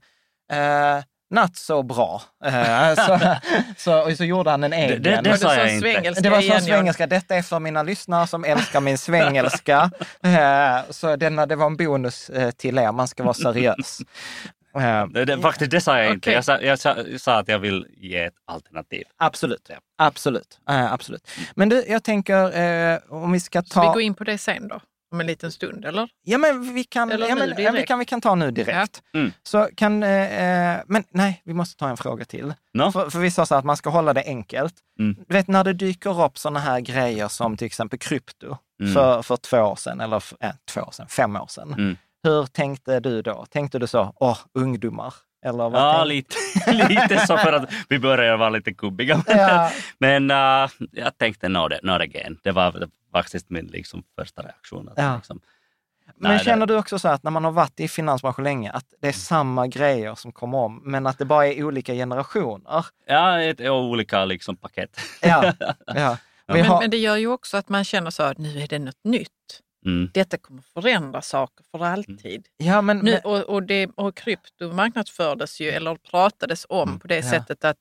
eh, not så bra. Eh, [laughs] så, så, och så gjorde han en egen. det- det sa det jag sån inte. svengelska Det var igen, så Jan? svengelska. Detta är för mina lyssnare som älskar min svengelska. [laughs] Eh, Så denna, det var en bonus eh, till er, man ska vara seriös. Eh, Det, det, faktiskt, det sa jag inte. Okej. Jag, sa, jag, sa, jag sa att jag vill ge ett alternativ. Absolut, absolut, eh, absolut. Men du, jag tänker eh, om vi ska Så vi ta... går in på det sen då? Om en liten stund, eller? Ja, men vi kan, Eller ja, men, ja, vi kan, vi kan ta nu direkt. Ja. Mm. Så kan, eh, eh, men nej, vi måste ta en fråga till. No? För, för vi sa så att man ska hålla det enkelt. Mm. Du vet när det dyker upp sådana här grejer som till exempel krypto Mm. för, för två år sedan, eller f- äh, två år sedan, fem år sedan. Hur tänkte du då? Tänkte du så, åh, ungdomar? Eller vad Ja, tänkte- lite, [laughs] lite så för att vi börjar vara lite kubbiga. [laughs] Ja. Men uh, jag tänkte not, not again. Det var faktiskt min liksom, första reaktion. Ja. liksom, Men Nej, känner det- du också så att när man har varit i finansbranschen länge, att det är samma grejer som kommer om, men att det bara är olika generationer? ja, ett, olika liksom, paket. [laughs] Ja, ja. Vi Men, har, men det gör ju också att man känner så att nu är det något nytt. Mm. Detta kommer förändra saker för alltid. ja, men, Nu, och, och, det, och krypto marknadsfördes ju, eller pratades om Mm, på det ja. sättet att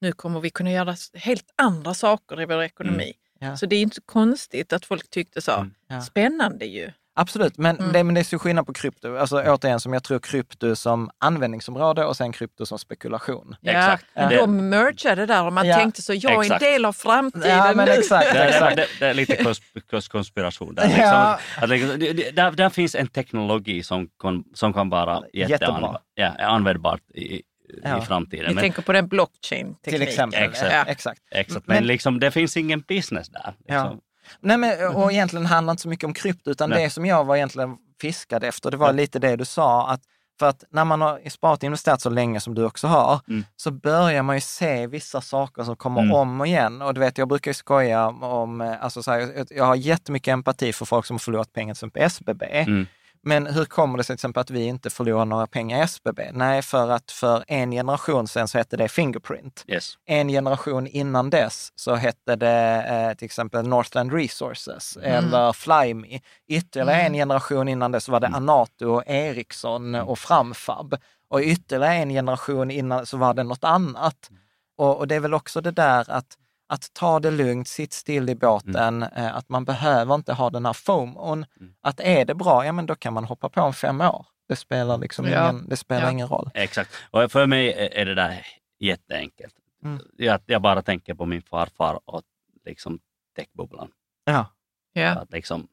nu kommer vi kunna göra helt andra saker i vår ekonomi. ja. Så det är inte konstigt att folk tyckte så. Mm, ja. Spännande ju. Absolut. Men, Mm. det, men det är så skillnad på krypto. Alltså återigen, som jag tror krypto som användningsområde och sen krypto som spekulation. Ja, Exakt. men Det- De mergade där och man Ja, tänkte så, jag är en del av framtiden Ja, men nu. exakt. Det, det, exakt. det, det är lite kons, kons, konspiration där. Liksom. Ja. Att, liksom, det, det, där, där finns en teknologi som kan, som kan vara Jättebra. jätteanv- ja, användbart i, Ja. i framtiden. Men, tänker på den blockchain-tekniken. Till exempel. Exakt. Ja. Exakt. exakt, Men- men liksom, det finns ingen business där. Ja. Liksom. Nej, men, och egentligen handlar inte så mycket om krypto, utan Nej. det som jag var egentligen fiskade efter, det var lite det du sa, att för att när man har sparat och investerat så länge som du också har, Mm. så börjar man ju se vissa saker som kommer Mm. om och igen. Och du vet, jag brukar ju skoja om, eh, alltså så här, jag- har jättemycket empati för folk som har förlorat pengar till exempel på SBB. Mm. Men hur kommer det sig till exempel att vi inte förlorar några pengar i SBB? Nej, för att för en generation sedan så hette det Fingerprint. Yes. En generation innan dess så hette det eh, till exempel Northland Resources eller Flyme. Ytterligare en generation innan dess så var det Anato, och Ericsson och Framfab. Och ytterligare en generation innan så var det något annat. Och, och det är väl också det där att, att ta det lugnt, sitt still i båten, eh, att man behöver inte ha den här FOMOn. Att är det bra, ja men då kan man hoppa på om fem år. Det spelar liksom Ja. ingen, det spelar Ja. ingen roll. Exakt. Och för mig är- det där jätteenkelt. Mm. Jag, jag bara tänker på min farfar och liksom techbubblan. Ja. Ja. Att liksom,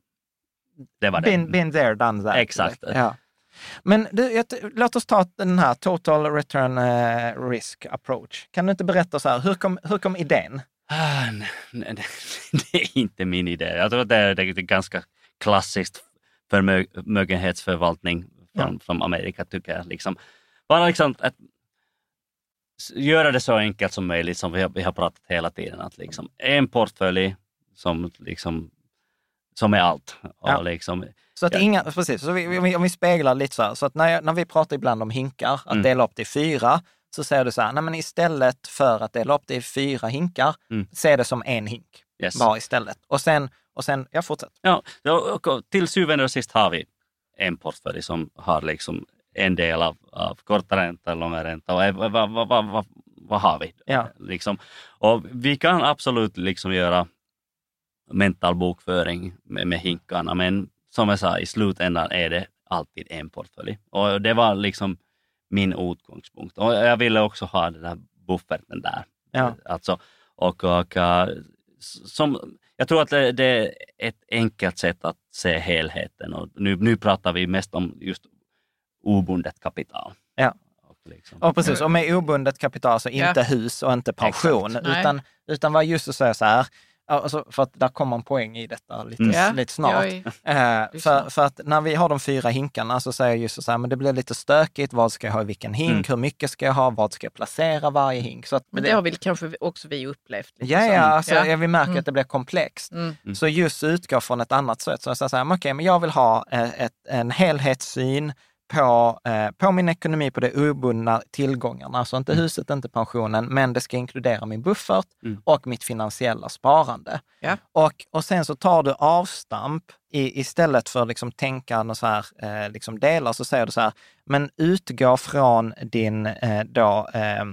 det var det. Been, been there, done that. Exakt. Ja. Men du, låt oss ta den här total return eh, risk approach. Kan du inte berätta så här, hur kom, hur kom idén? Ah, nej, [laughs] det är inte min idé. Jag tror att det är, det är ganska klassiskt förmö- förmögenhetsförvaltning från, från Amerika tycker jag. Liksom. Bara liksom att göra det så enkelt som möjligt som vi har, vi har pratat hela tiden. Att liksom, en portfölj som, liksom, som är allt. Och Ja. liksom, Så att Ja. inga, precis, så vi, om vi- om vi speglar lite så här, så att när, jag, när vi pratar ibland om hinkar, att Mm. dela upp det i fyra, så säger du så här, nej men istället för att dela upp det i fyra hinkar, Mm. se det som en hink yes. bara istället. Och sen, och sen jag fortsätter. Ja, och till syvende och sist har vi en portfölj som har liksom en del av, av korta ränta, långa ränta och vad, vad, vad, vad, vad, vad har vi? Ja. Liksom. Och vi kan absolut liksom göra mental bokföring med, med hinkarna, men som jag sa, i slutändan är det alltid en portfölj. Och det var liksom min utgångspunkt. Och jag ville också ha den där bufferten där. Ja. Alltså, och, och äh, som, jag tror att det, är ett enkelt sätt att se helheten. Och nu, nu pratar vi mest om just obundet kapital. Ja. Och liksom, Och precis, och med obundet kapital, alltså inte Ja. hus och inte pension, Exakt. Nej. utan, utan vad just att säga så här, alltså för att där kommer en poäng i detta lite, Mm. Lite snart. Eh, för, för att när vi har de fyra hinkarna så säger just så här, men det blir lite stökigt, vad ska jag ha i vilken hink, Mm. hur mycket ska jag ha, vad ska jag placera varje hink? Så att, Men det har väl kanske också vi upplevt. lite Ja, så. ja, alltså, Ja. ja. vi märker Mm. att det blir komplext. Mm. Så just utgå från ett annat sätt. Så jag säger så här, men okej, men jag vill ha eh, ett, en helhetssyn på, eh, på min ekonomi, på de obundna tillgångarna. Alltså inte huset, inte pensionen, men det ska inkludera min buffert Mm. och mitt finansiella sparande. Ja. Och, och sen så tar du avstamp i, istället för liksom tänka någon så här, eh, liksom delar, så säger du så här, men utgå från din eh, då, eh,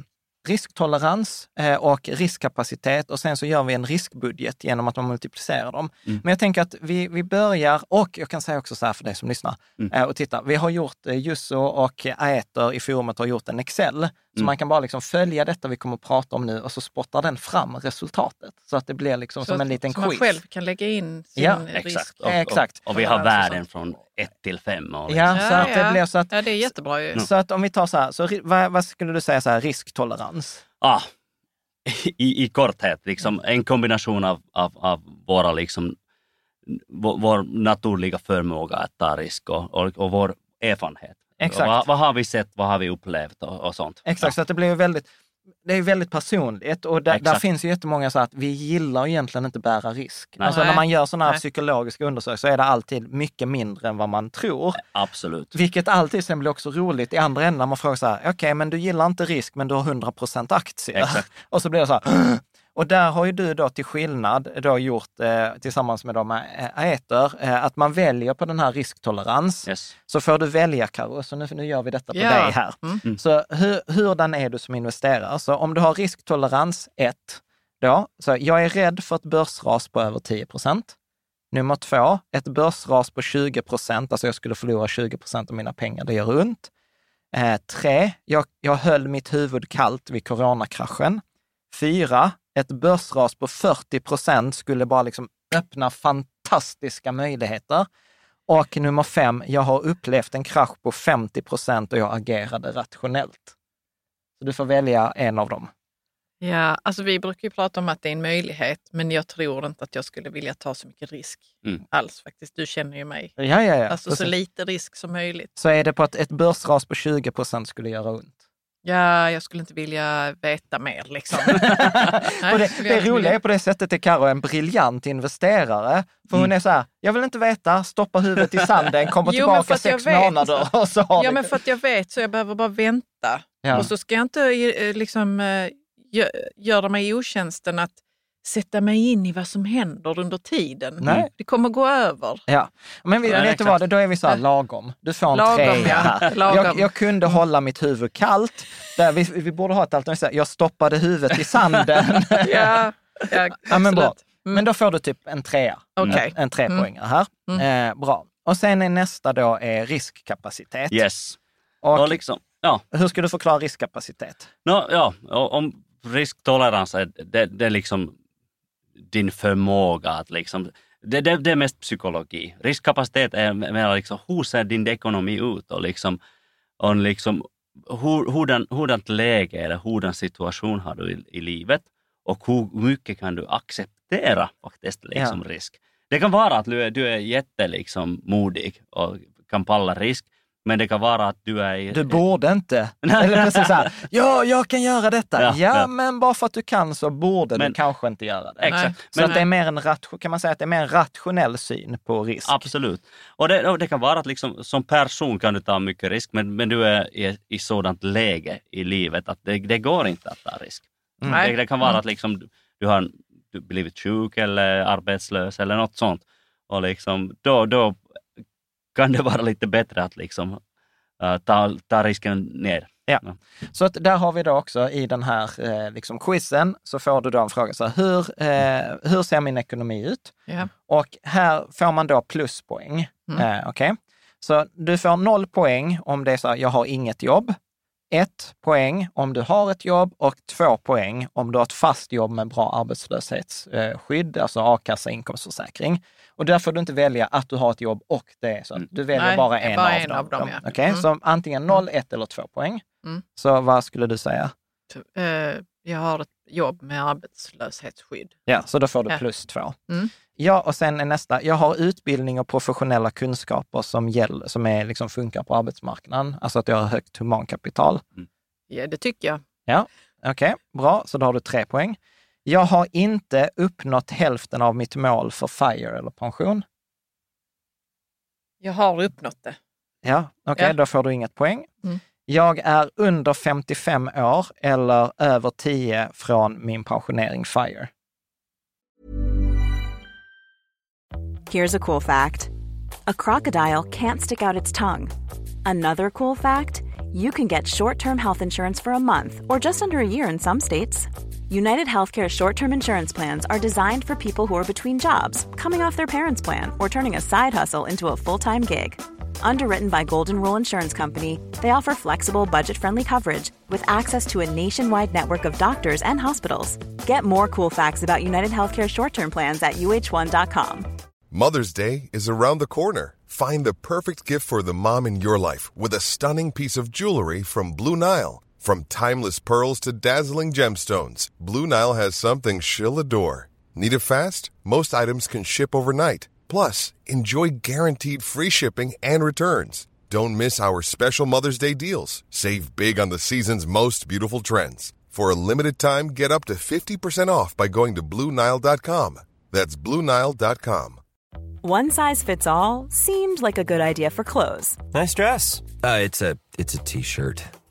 risktolerans eh, och riskkapacitet och sen så gör vi en riskbudget genom att man multiplicerar dem. Mm. Men jag tänker att vi, vi börjar, och jag kan säga också så här för dig som lyssnar Mm. eh, och titta, vi har gjort, eh, Jusso och Aeter i forumet har gjort en Excel, så Mm. man kan bara liksom följa detta vi kommer att prata om nu och så spottar den fram resultatet. Så att det blir liksom Så som en liten så man quiz. själv kan lägga in sin Ja, risk. Exakt. Och, Exakt. Och, och vi har värden från 1 till 5. Och liksom. Ja, så Ja, att det ja. blir så att Ja, det är jättebra ju. Så att om vi tar så här, så vad, vad skulle du säga så här, risktolerans? ah, [laughs] i, i korthet, liksom, en kombination av, av, av våra liksom, vår, vår naturliga förmåga att ta risk och, och, och vår erfarenhet. Exakt. Vad, vad har vi sett, vad har vi upplevt och, och sånt. Exakt, så att det blir väldigt, det är väldigt personligt och där, där finns ju jättemånga så att vi gillar egentligen inte bära risk. Nej. Alltså när man gör sådana här Nej. psykologiska undersökningar så är det alltid mycket mindre än vad man tror. Absolut. Vilket alltid sen blir också roligt i andra änden när man frågar så här, okej men du gillar inte risk men du har 100 aktier. Exakt. [laughs] Och så blir det så här, och där har ju du då till skillnad då gjort eh, tillsammans med de Aeter, eh, att man väljer på den här risktolerans. Yes. Så får du välja Karo, så nu, nu gör vi detta på Ja. dig här. Mm. Så hur, hurdan är du som investerare? Så om du har risktolerans 1, då, så jag är rädd för ett börsras på över 10 procent. Nummer två, ett börsras på 20 procent, alltså jag skulle förlora 20 procent av mina pengar, det gör ont. Eh, tre, jag, jag höll mitt huvud kallt vid coronakraschen. Fyra, ett börsras på 40 procent skulle bara liksom öppna fantastiska möjligheter. Och nummer fem, jag har upplevt en krasch på 50 procent och jag agerade rationellt. Så du får välja en av dem. Ja, alltså vi brukar ju prata om att det är en möjlighet, men jag tror inte att jag skulle vilja ta så mycket risk Mm. alls faktiskt. Du känner ju mig. Ja, ja, ja. Alltså så Precis. lite risk som möjligt. så är det på att ett börsras på 20 procent skulle göra ont. Ja, jag skulle inte vilja veta mer liksom. [laughs] Nej, det, det roliga är på det sättet är Karo en briljant investerare. För hon Mm. är så här, jag vill inte veta, stoppa huvudet i sanden, kommer [laughs] Jo, tillbaka sex månader [laughs] och så Ja, det- men för att jag vet så jag behöver bara vänta. Ja. Och så ska jag inte eh, liksom, eh, gö- göra mig otjänsten att sätta mig in i vad som händer under tiden. Nej. Det kommer gå över. Ja, men vi, Ja, vet du vad, då är vi så här lagom. Du får en Lagom, trea ja. Lagom. Jag, jag kunde hålla mitt huvud kallt. Där vi, vi borde ha ett alternativ. Jag stoppade huvudet i sanden. [laughs] Ja, ja, Ja, men bra. Mm. Men då får du typ en trea. Okej. En, en trepoängare här. Mm. Eh, bra. Och sen är nästa då är riskkapacitet. Yes. Och Och liksom, ja. hur ska du förklara riskkapacitet? No, ja, om risktolerans är, det, det är liksom din förmåga att liksom, det, det, det är mest psykologi. Riskkapacitet är mer liksom, hur ser din ekonomi ut och liksom, och liksom hur, hurdan, hurdant läge eller hurdan situation har du i, i livet och hur mycket kan du acceptera faktiskt liksom risk. Det kan vara att du är, du är jätte liksom, modig och kan palla risk, men det kan vara att du är... Du borde inte. Eller precis så här, [laughs] ja, jag kan göra detta. Ja, Ja, ja. men bara för att du kan så borde du Men- kanske inte göra det. Exakt. Så Men- att det är mer en ration, kan man säga att det är mer en rationell syn på risk? Absolut. Och det, och det kan vara att liksom, som person kan du ta mycket risk, men, men du är i, i sådant läge i livet att det, det går inte att ta risk. Nej. Det, det kan vara att liksom, du, du har du blivit sjuk eller arbetslös eller något sånt. Och liksom, då, då kan det vara lite bättre att liksom, äh, ta, ta risken ner. Ja. Så att där har vi då också i den här eh, liksom quizen, så får du då en fråga, så här, hur, eh, hur ser min ekonomi ut? Ja. Och här får man då pluspoäng. Mm. Eh, Okej? Så du får noll poäng om det är så här, jag har inget jobb. Ett poäng om du har ett jobb och två poäng om du har ett fast jobb med bra arbetslöshetsskydd, alltså a-kassa, inkomstförsäkring. Och där får du inte välja att du har ett jobb och det är så. att Du väljer Nej, bara en, bara av, en dem. av dem, ja. Okej, Mm. Så antingen noll, ett eller två poäng. Mm. Så vad skulle du säga? Eh, Jag har ett jobb med arbetslöshetsskydd. Ja, så då får du Ja. plus två. Mm. Ja, och sen är nästa. Jag har utbildning och professionella kunskaper som, gäller, som är, liksom funkar på arbetsmarknaden. Alltså att jag har högt humankapital. Ja, det tycker jag. Okej, bra. Så då har du tre poäng. Jag har inte uppnått hälften av mitt mål för FIRE eller pension. Jag har uppnått det. Ja, okej, Ja. då får du inget poäng. Mm. Jag är under 55 år eller över 10 från min pensionering FIRE. Here's a cool fact a crocodile can't stick out its tongue. Another cool fact you can get short term health insurance for a month or just under a year in some states. United Healthcare short term insurance plans are designed for people who are between jobs, coming off their parents' plan, or turning a side hustle into a full time gig. Underwritten by Golden Rule Insurance Company, they offer flexible, budget friendly coverage with access to a nationwide network of doctors and hospitals. Get more cool facts about United Healthcare short term plans at uh1.com. Mother's Day is around the corner. Find the perfect gift for the mom in your life with a stunning piece of jewelry from Blue Nile. From timeless pearls to dazzling gemstones, Blue Nile has something she'll adore. Need it fast? Most items can ship overnight. Plus, enjoy guaranteed free shipping and returns. Don't miss our special Mother's Day deals. Save big on the season's most beautiful trends. For a limited time, get up to 50% off by going to BlueNile.com. That's BlueNile.com. One size fits all seemed like a good idea for clothes Nice dress. Uh, it's a it's a t-shirt.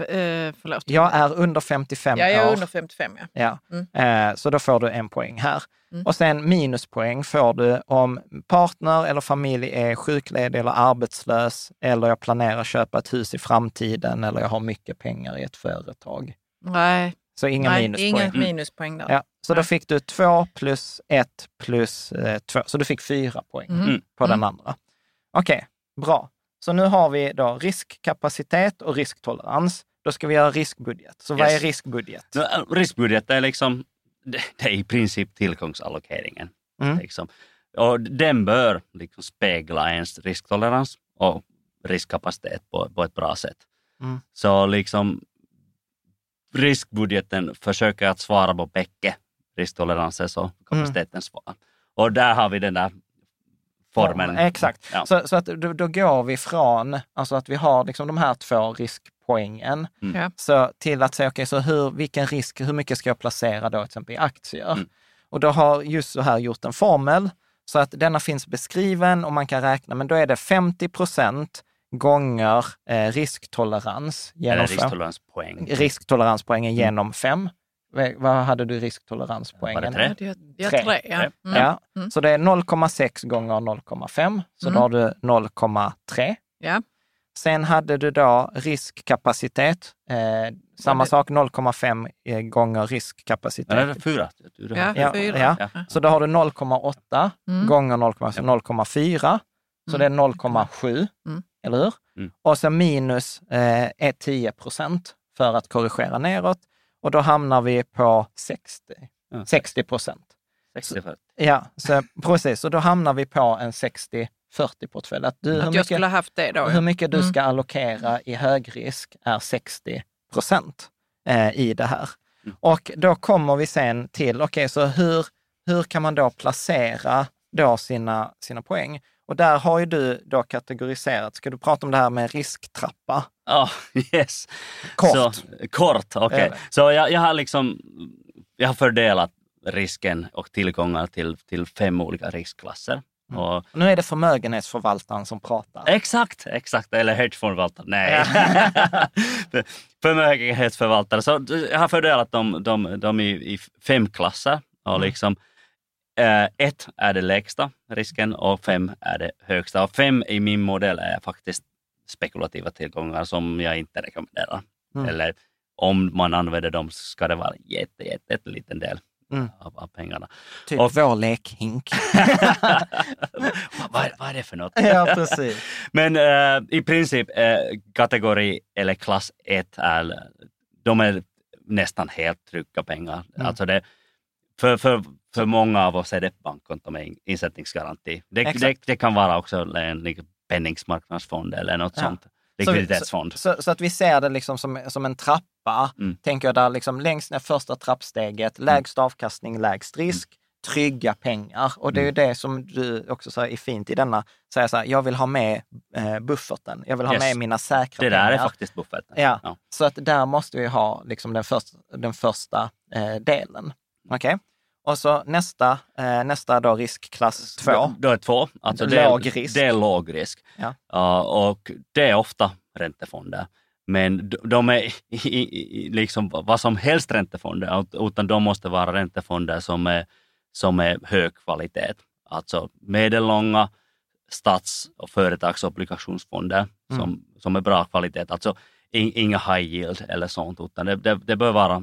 Eh, förlåt. Jag är under 55 Ja, jag är år. under 55 ja. Ja. Mm. Eh, så då får du en poäng här. Mm. Och sen minuspoäng får du om partner eller familj är sjukledig eller arbetslös, eller jag planerar köpa ett hus i framtiden, eller jag har mycket pengar i ett företag. Nej, Så inga nej minuspoäng. ingen minuspoäng där. Ja, så då Nej. fick du två plus ett plus eh, två, så du fick fyra poäng Mhm. på den Mm. andra. Okej, bra. Så nu har vi då riskkapacitet och risktolerans. Då ska vi göra riskbudget. Så vad Yes. är riskbudget? Äh, Riskbudget är liksom, det, det är i princip tillgångsallokeringen. Mm. Liksom. Och den bör liksom spegla ens risktolerans och riskkapacitet på, på ett bra sätt. Mm. Så liksom riskbudgeten försöker att svara på bägge risktoleransen och kapaciteten svar. Och där har vi den där formeln. Exakt. Ja. Så, så att då, då går vi från alltså att vi har liksom de här två riskpoängen Mm. Så till att säga, okej, så hur, vilken risk, hur mycket ska jag placera då till exempel i aktier? Mm. Och då har just så här gjort en formel så att denna finns beskriven och man kan räkna, men då är det 50 procent gånger eh, risktolerans genom fem, risktoleranspoäng. risktoleranspoängen genom fem. Vad hade du risktoleranspoängen? Var det tre? Jag, jag Tre. tre, ja. Mm. Ja, Mm. så det är 0,6 gånger 0,5, så då Mm. har du 0,3. Ja. Sen hade du då riskkapacitet, eh, samma det- sak 0,5 eh, gånger riskkapacitet. Är det fyra? Du- Ja, Ja, fyra. ja. Ja. Så då har du 0,8 Mm. gånger 0,4, 0,4. Så Mm. det är 0,7, Mm. eller hur? Mm. Och sen minus eh, är 10 procent för att korrigera neråt. Och då hamnar vi på 60, Ja. 60 procent. 60 för- Ja, så precis. Så då hamnar vi på en 60-40-portfölj. Att, du, hur, Att jag mycket, skulle ha haft det då. hur mycket du Mm. ska allokera i högrisk är 60 procent eh, i det här. Mm. Och då kommer vi sen till, okej, så hur, hur kan man då placera då sina, sina poäng? Och där har ju du då kategoriserat, ska du prata om det här med risktrappa? Ja, [laughs] yes. Kort. Så, kort, okej. Eller? Så jag, jag har liksom, jag har fördelat risken och tillgångar till, till fem olika riskklasser. Mm. Och, Nu är det förmögenhetsförvaltaren som pratar. exakt, exakt. Eller hedgefondförvaltare. Nej. [laughs] Förmögenhetsförvaltare. Så jag har fördelat dem, dem, dem i, i fem klasser. Och Mm. liksom, eh, ett är det lägsta risken och fem är det högsta. Och fem i min modell är faktiskt spekulativa tillgångar som jag inte rekommenderar. Mm. Eller om man använder dem ska det vara jätte, jätte, jätte liten del Mm. av, av pengarna. Typ Och- vår lekhink. [laughs] vad, vad, är- det för något? ja, precis. Men eh, i princip eh, kategori eller klass 1 är, de är nästan helt trygga pengar. Mm. Alltså det, för, för, för många av oss är det bankkonto med in- insättningsgaranti. Det, det, det kan vara också en penningsmarknadsfond eller något Ja. sånt. Så vi- Likviditetsfond. Så, så att vi ser det liksom som, som en trappa, Mm. tänker jag, där liksom längst ner första trappsteget, lägst avkastning, lägst risk, trygga pengar. Och det är ju det som du också säger är fint i denna, säga så här, jag vill ha med eh, bufferten, jag vill ha Yes. med mina säkra Det pengar. där är faktiskt bufferten. Ja, Ja. så att där måste vi ha liksom den, första, den första eh, delen. Okej? Och så nästa, eh, nästa då riskklass 2. Då, då är två. Alltså det, Låg är, risk. det är låg risk. Ja. Ja, och det är ofta räntefonder. Men de- är i- i- i- liksom vad som helst räntefonder, utan de måste vara räntefonder som är, som är hög kvalitet. Alltså medellånga stats och företagsobligationsfonder Mm. som, som är bra kvalitet. Alltså in- inga high yield eller sånt, utan det, det, det bör vara,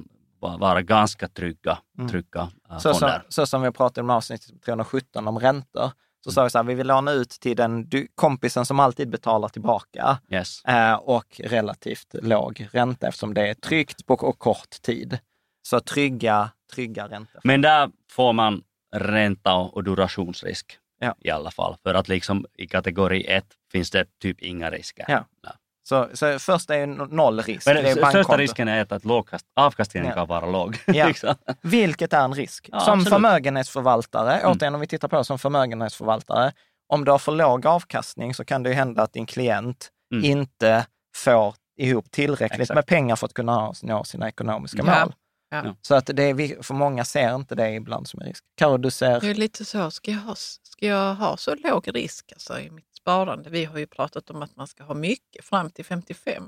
vara ganska trygga, Mm. trygga äh, Så som, fonder. så som vi pratade om avsnittet 317 om räntor, så sa vi så här, vi vill låna ut till den du, kompisen som alltid betalar tillbaka Yes. eh, och relativt låg ränta eftersom det är tryggt på och kort tid. Så trygga, trygga räntor. Men där får man ränta och durationsrisk Ja. i alla fall. För att liksom i kategori 1 finns det typ inga risker. Ja. Så, så först är ju noll risk. Men det är den största risken är att avkastningen Ja. kan vara låg. Ja. [laughs] liksom. Vilket är en risk. Ja, som absolut. förmögenhetsförvaltare, Mm. återigen om vi tittar på det som förmögenhetsförvaltare, om du har för låg avkastning så kan det ju hända att din klient Mm. inte får ihop tillräckligt Exakt. med pengar för att kunna nå sina ekonomiska Ja. mål. Ja. Så att det är, för många ser inte det ibland som en risk. Karo, du ser... Det är lite så, ska jag, ha, ska jag ha så låg risk alltså, i mitt sparande? Vi har ju pratat om att man ska ha mycket fram till 55.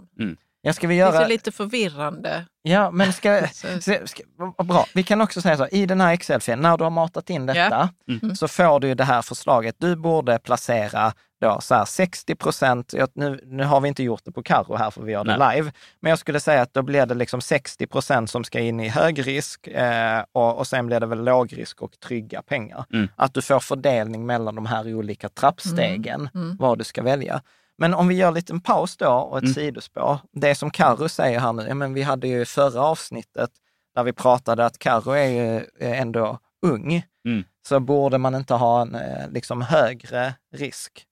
Ja, ska vi Det göra... är lite förvirrande. Ja, men ska, [laughs] ska, ska, bra. Vi kan också säga så, i den här Excel-filen, när du har matat in detta, Mm. så får du ju det här förslaget. Du borde placera då så här 60 procent, nu, nu har vi inte gjort det på Karo här för vi gör det live, men jag skulle säga att då blir det liksom 60 procent som ska in i hög risk eh, och, och sen blir det väl låg risk och trygga pengar. Mm. Att du får fördelning mellan de här olika trappstegen, Mm. vad du ska välja. Men om vi gör en liten paus då och ett Mm. sidospår. Det som Karo säger här nu, ja, men vi hade ju förra avsnittet där vi pratade att Karo är ju eh, ändå ung, Mm. så borde man inte ha en eh, liksom högre risk.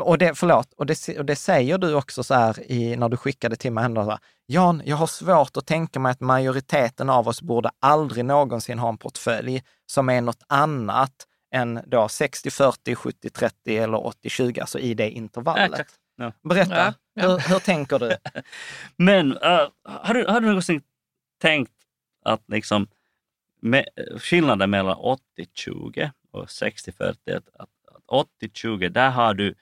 Och det, förlåt, och det, och det säger du också så här i, när du skickade till mig, ändå så här, Jan, jag har svårt att tänka mig att majoriteten av oss borde aldrig någonsin ha en portfölj som är något annat än då 60-40, 70-30 eller 80-20, alltså i det intervallet. Exakt. Ja. Berätta, Ja, ja. Hur, hur tänker du? [laughs] Men äh, har, du, har du någonsin tänkt att liksom, med, skillnaden mellan 80-20 och 60-40, att, att, att 80-20, där har du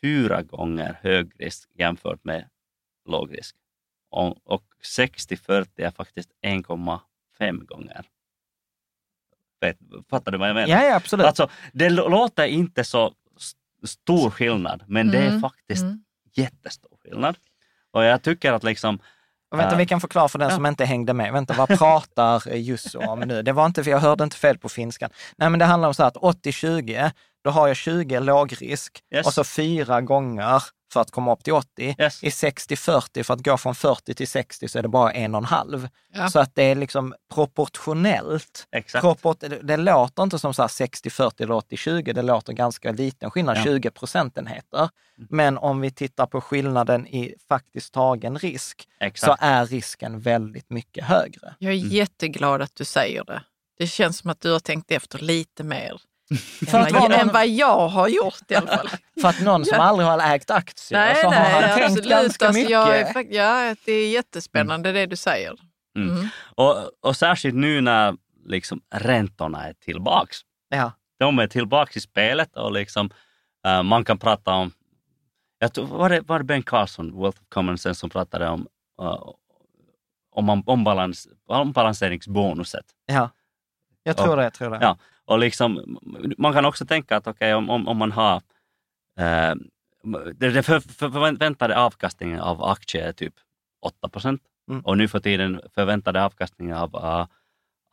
fyra gånger hög risk jämfört med låg risk. Och, och 60-40 är faktiskt 1,5 gånger. Fattar du vad jag menar? Ja, ja, absolut. Alltså, det låter inte så st- stor skillnad, men det är Mm, faktiskt mm. jättestor skillnad. Och jag tycker att liksom, Och vänta, Ja. vi kan förklara för den Ja. som inte hängde med. Vänta, vad pratar Jusso om nu? Det var inte, för jag hörde inte fel på finskan. Nej, men det handlar om så här att 80-20, då har jag 20 lågrisk Yes. och så fyra gånger för att komma upp till 80. Yes. I 60-40, för att gå från 40 till 60 så är det bara en och en halv. Ja. Så att det är liksom proportionellt. exakt. Proport, det, det låter inte som så här 60-40 eller 80-20, det låter ganska liten skillnad, Ja. 20 procentenheter. Men om vi tittar på skillnaden i faktiskt tagen risk, exakt. så är risken väldigt mycket högre. Jag är Mm. jätteglad att du säger det. Det känns som att du har tänkt efter lite mer För att vad, vara än någon, vad jag har gjort i alla fall. [laughs] för att någon som aldrig har ägt aktier, nej, så har nej, han tänkt absolut. ganska Alltså, mycket. jag är, ja, det är jättespännande det du säger. Mm. Mm. Och, och särskilt nu när liksom räntorna är tillbaks. Ja. De är tillbaks i spelet och liksom, eh, man kan prata om, jag tror, var, det, var det Ben Carson, Wealth of Common Sense, som pratade om, uh, om ombalans, ombalanseringsbonuset. ja. Jag tror det, jag tror det. Ja. Och liksom, man kan också tänka att okej, om, om, om man har eh, för, för, förväntade avkastningen av aktier är typ 8 procent Mm. och nu för tiden förväntade avkastningen av, uh,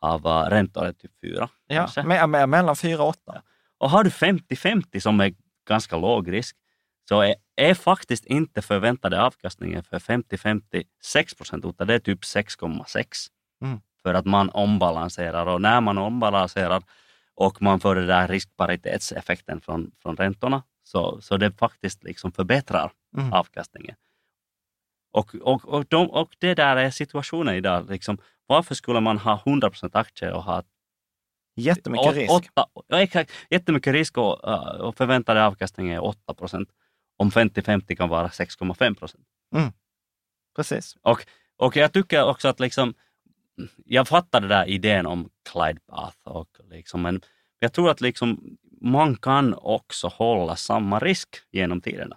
av uh, räntor är typ 4. Ja, me- me- mellan 4 och 8. Och har du 50-50 som är ganska låg risk så är, är faktiskt inte förväntade avkastningen för 50-50 6 procent utan det är typ 6,6. Mm. För att man ombalanserar och när man ombalanserar och man får den där riskparitetseffekten från, från räntorna så, så det faktiskt liksom förbättrar Mm. avkastningen. Och, och, och, de, och det där är situationen idag. Liksom, varför skulle man ha 100% aktier och ha Jättemycket risk. Åtta, ja, exakt, jättemycket risk och, uh, och förväntade avkastningen är 8 procent. Om 50-50 kan vara 6,5 procent. Precis. Och jag tycker också att liksom, jag fattar den där idén om Clyde Bath, och liksom, men jag tror att liksom, man kan också hålla samma risk genom tiderna.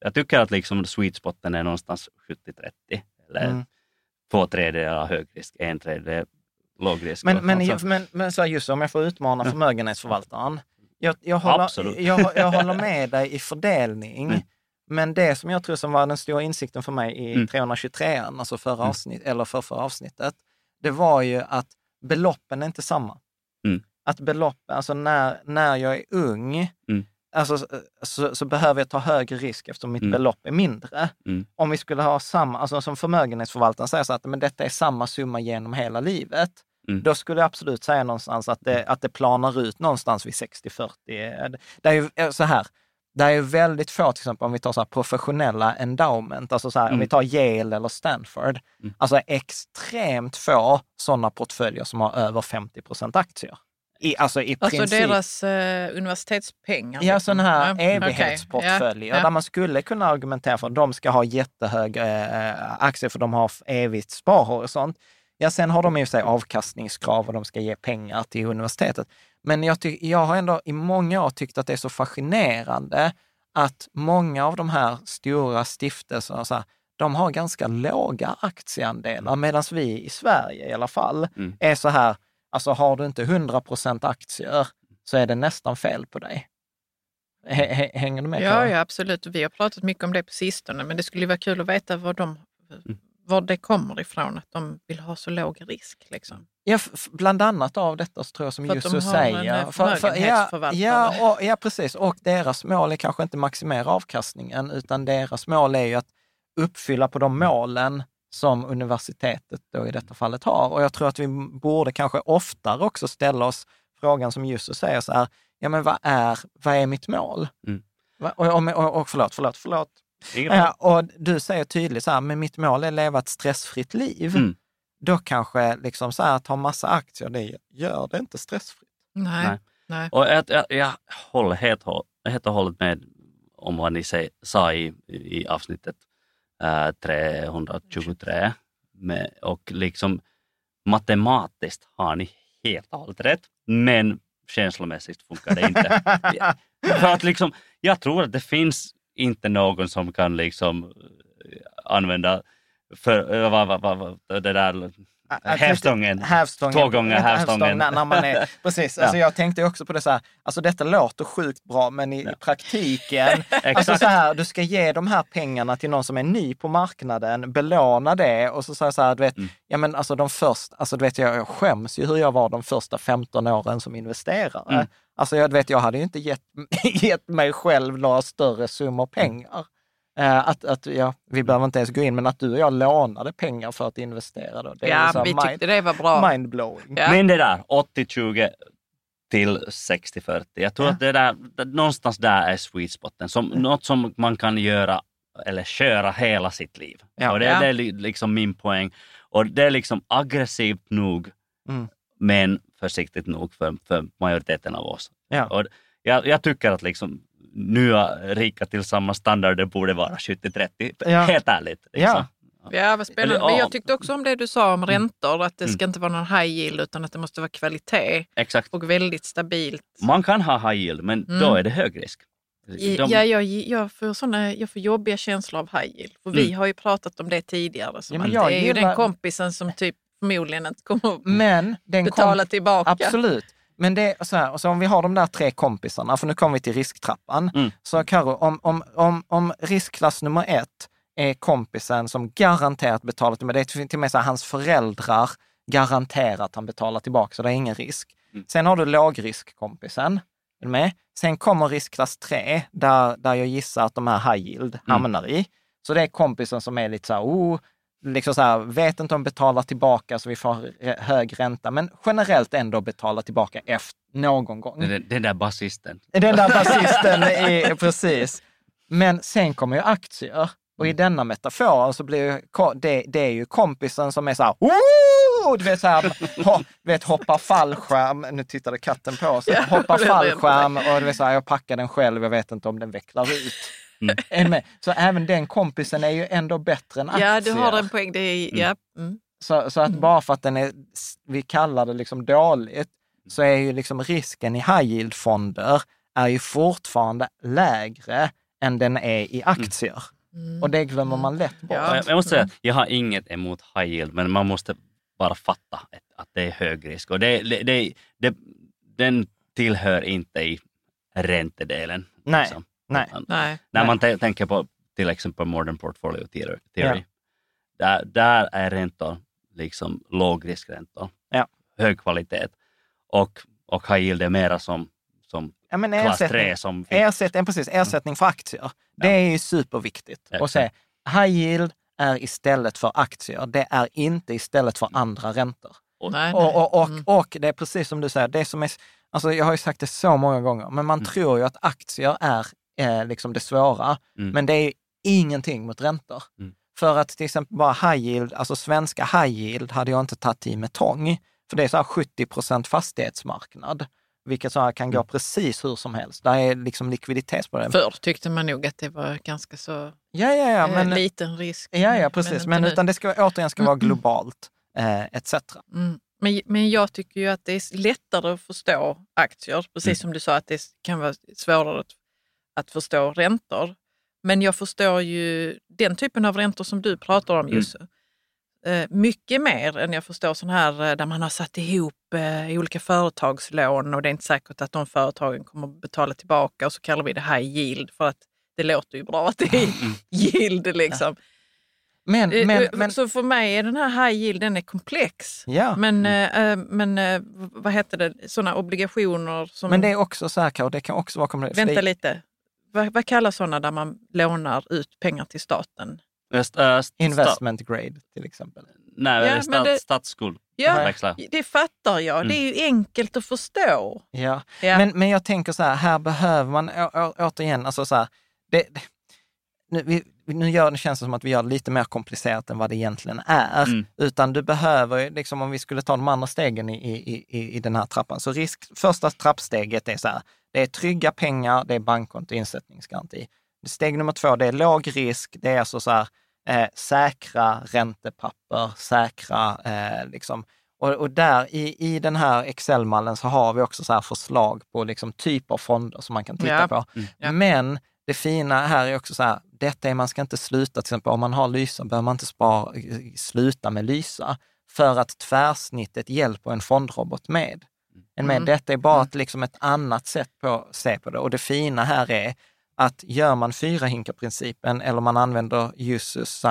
Jag tycker att liksom sweet spoten är någonstans 70-30, eller Mm. två tredjedelar hög risk, en tredjedel låg risk. Men, men, alltså, men, men så just om jag får utmana Ja. förmögenhetsförvaltaren. Jag, jag, håller, jag, jag [laughs] håller med dig i fördelning. Mm. Men det som jag tror som var den stora insikten för mig i Mm. 323, alltså förra Mm. avsnitt, eller för förra avsnittet, det var ju att beloppen är inte samma. Mm. Att beloppen, alltså när, när jag är ung, Mm. alltså, så, så behöver jag ta högre risk eftersom mitt Mm. belopp är mindre. Mm. Om vi skulle ha samma, alltså som förmögenhetsförvaltaren säger så att men detta är samma summa genom hela livet, Mm. då skulle jag absolut säga någonstans att det, att det planar ut någonstans vid 60-40. Det är ju eh, så här, det är ju väldigt få, till exempel om vi tar så professionella endowment, alltså så här, om Mm. vi tar Yale eller Stanford, Mm. alltså extremt få sådana portföljer som har över 50 procent aktier. I, alltså i Alltså princip. deras eh, universitetspengar. Ja, liksom. sådana här Ja, evighetsportföljer Ja, där man skulle kunna argumentera för att de ska ha jättehöga eh, aktier för de har evigt sparhorisont. Ja, sen har de för sig avkastningskrav och de ska ge pengar till universitetet. Men jag, ty- jag har ändå i många år tyckt att det är så fascinerande att många av de här stora stiftelserna, så här, de har ganska låga aktieandelar, medan vi i Sverige i alla fall Mm. är så här, alltså har du inte 100 procent aktier så är det nästan fel på dig. H- hänger du med? Ja, ja, absolut. Vi har pratat mycket om det på sistone, men det skulle vara kul att veta var, de, Mm. var det kommer ifrån, att de vill ha så låg risk. Liksom. Ja, bland annat av detta så tror jag som För att de Jussi har en, säger. eh, För- för- ja, ja, och, ja, precis. Och deras mål är kanske inte maximera avkastningen, utan deras mål är ju att uppfylla på de målen som universitetet då i detta fallet har. Och jag tror att vi borde kanske oftare också ställa oss frågan som Jussi säger så här, ja men vad är, vad är mitt mål? Mm. Och, och, och, och förlåt, förlåt, förlåt. Ja, och du säger tydligt så här, men mitt mål är att leva ett stressfritt liv. Mm. Då kanske liksom så här, att ha massa aktier, det gör det inte stressfritt. Nej. Nej. Nej. Och jag, jag, jag håller helt, och- helt och hållet med om vad ni säg, sa i, i avsnittet eh, 323. Med, och liksom matematiskt har ni helt och hållet rätt, men känslomässigt funkar det inte. [laughs] För att liksom, jag tror att det finns inte någon som kan liksom eh, använda för, eh, vad, vad, vad, det där hävstången. Hävstången. Två gånger hävstången. När, när man är, [laughs] precis, Ja. alltså jag tänkte också på det så här, alltså detta låter sjukt bra, men i, i praktiken, [laughs] alltså så här, du ska ge de här pengarna till någon som är ny på marknaden, belåna det och så säga så här, du vet, Mm. ja men alltså de första, alltså du vet jag, jag skäms ju hur jag var de första 15 åren som investerare. Mm. Alltså jag vet, jag hade ju inte gett, [laughs] gett mig själv några större summor pengar. Eh, att, att, ja, vi behöver inte ens gå in, men att du och jag lånade pengar för att investera. Då, det är Ja, här vi mind- tyckte det var bra. Mindblowing. Ja. Men det där 80-20 till 60-40, jag tror Ja. att det där, det, någonstans där är sweet spoten. Som, Något som man kan göra eller köra hela sitt liv. Ja. och det, Ja. det är li- liksom min poäng. Och det är liksom aggressivt nog, Mm. men försiktigt nog för, för majoriteten av oss. Ja. Och jag, jag tycker att liksom nya rika till samma standard, det borde vara 70-30. Ja. Helt ärligt. Liksom. Ja, vad spännande. Men ja. jag tyckte också om det du sa om räntor, att det Mm. ska inte vara någon high yield utan att det måste vara kvalitet Exakt. och väldigt stabilt. Man kan ha high yield, men Mm. då är det hög risk. De- Ja, jag, jag, får såna, jag får jobbiga känslor av high yield. För vi Mm. har ju pratat om det tidigare. Som Ja, men att det är ju gillar- den kompisen som typ förmodligen inte kommer att Men den betala kom, tillbaka. Absolut. Men det är så här, och så om vi har de där tre kompisarna, för nu kommer vi till risktrappan. Mm. Så Karo, om, om, om, om riskklass nummer ett är kompisen som garanterat betalar tillbaka, det är till och med så här, hans föräldrar garanterar att han betalar tillbaka, så det är ingen risk. Mm. Sen har du lågriskkompisen, är du med? Sen kommer riskklass 3, där, där jag gissar att de här high yield hamnar i. Så det är kompisen som är lite så här, oh, liksom så här, vet inte om betalar tillbaka så vi får hög ränta, men generellt ändå betala tillbaka efter någon gång. Den, den där basisten. Den där [laughs] basisten, är, precis. Men sen kommer ju aktier. Och i denna metafor så blir ju, det, det är ju kompisen som är så här, "Woo!" du vet, så här ho, du vet hoppa fallskärm, nu tittade katten på oss, Ja, hoppa jag vet fallskärm och du vet så här, jag packar den själv, jag vet inte om den vecklar ut. Mm. [laughs] Så även den kompisen är ju ändå bättre än aktier. Ja, du har en poäng. Det är, ja. mm. Så, så att bara för att den är, vi kallar det liksom dåligt, så är ju liksom risken i high yield-fonder är ju fortfarande lägre än den är i aktier. Och det glömmer man lätt bort. Ja. Jag, måste säga, jag har inget emot high yield, men man måste bara fatta att, att det är hög risk. Och det, det, det, det, den tillhör inte i räntedelen. Nej, liksom. Nej. Utan Nej. När man tänker på till exempel modern portfolio theory, Ja. där, där är räntor liksom lågriskräntor, Ja. hög kvalitet. Och, och high yield är mera som, som Ja, men klass ersättning, 3 som ersättning, precis, ersättning för aktier. Det är ju superviktigt Ja. att säga. High yield är istället för aktier. Det är inte istället för andra räntor. Och, Nej, nej. Och, och, och, Mm. och det är precis som du säger, det som är, alltså jag har ju sagt det så många gånger, men Mm. man tror ju att aktier är eh, liksom det svåra, Mm. men det är ingenting mot räntor. Mm. För att till exempel bara high yield, alltså svenska high yield hade jag inte tagit i med tång, för det är så här 70 procent fastighetsmarknad, vilket så här kan Mm. gå precis hur som helst. Där är liksom likviditet på det. Förr tyckte man nog att det var ganska så Ja, ja, ja, eh, men, liten risk. ja, ja precis. Men, nu. utan det ska återigen ska vara globalt, eh, etc. Mm. Men, men jag tycker ju att det är lättare att förstå aktier, precis Mm. som du sa att det kan vara svårare att, att förstå räntor. Men jag förstår ju den typen av räntor som du pratar om Mm. just eh, mycket mer än jag förstår sån här eh, där man har satt ihop eh, olika företagslån och det är inte säkert att de företagen kommer att betala tillbaka och så kallar vi det high yield för att det låter ju bra att det är Mm. yield liksom. Men, Eh, men, eh, men, Så för mig är den här high yield den är komplex. ja. Men, eh, men eh, vad heter det, sådana obligationer som... Men det är också så här, Karo, det kan också vara kombinationer. Vänta lite. Vad, vad kallas sådana där man lånar ut pengar till staten? Just, äh, st- Investment grade till exempel. nej, Ja, stat, det- statsskuld. Ja, det fattar jag. Det är ju enkelt att förstå. Ja. Ja. Men, men jag tänker så här, här behöver man å, å, återigen, alltså så här, det, det, nu, vi, nu gör, det känns det som att vi gör det lite mer komplicerat än vad det egentligen är. Mm. Utan du behöver, liksom, om vi skulle ta de andra stegen i, i, i, i den här trappan, så risk, första trappsteget är så här, det är trygga pengar, det är bankkonto insättningsgaranti. Steg nummer två, det är låg risk, det är alltså så här, eh, säkra räntepapper, säkra eh, liksom, och, och där i, i den här Excel-mallen så har vi också så förslag på liksom typ av fonder som man kan titta Ja. på. Ja. Men det fina här är också så här, detta är, man ska inte sluta, till exempel om man har Lysa behöver man inte spara, sluta med Lysa, för att tvärsnittet hjälper en fondrobot med. En med. Mm. Detta är bara ett, liksom ett annat sätt på att se på det. Och det fina här är att gör man fyra hinkar-principen eller man använder Jussus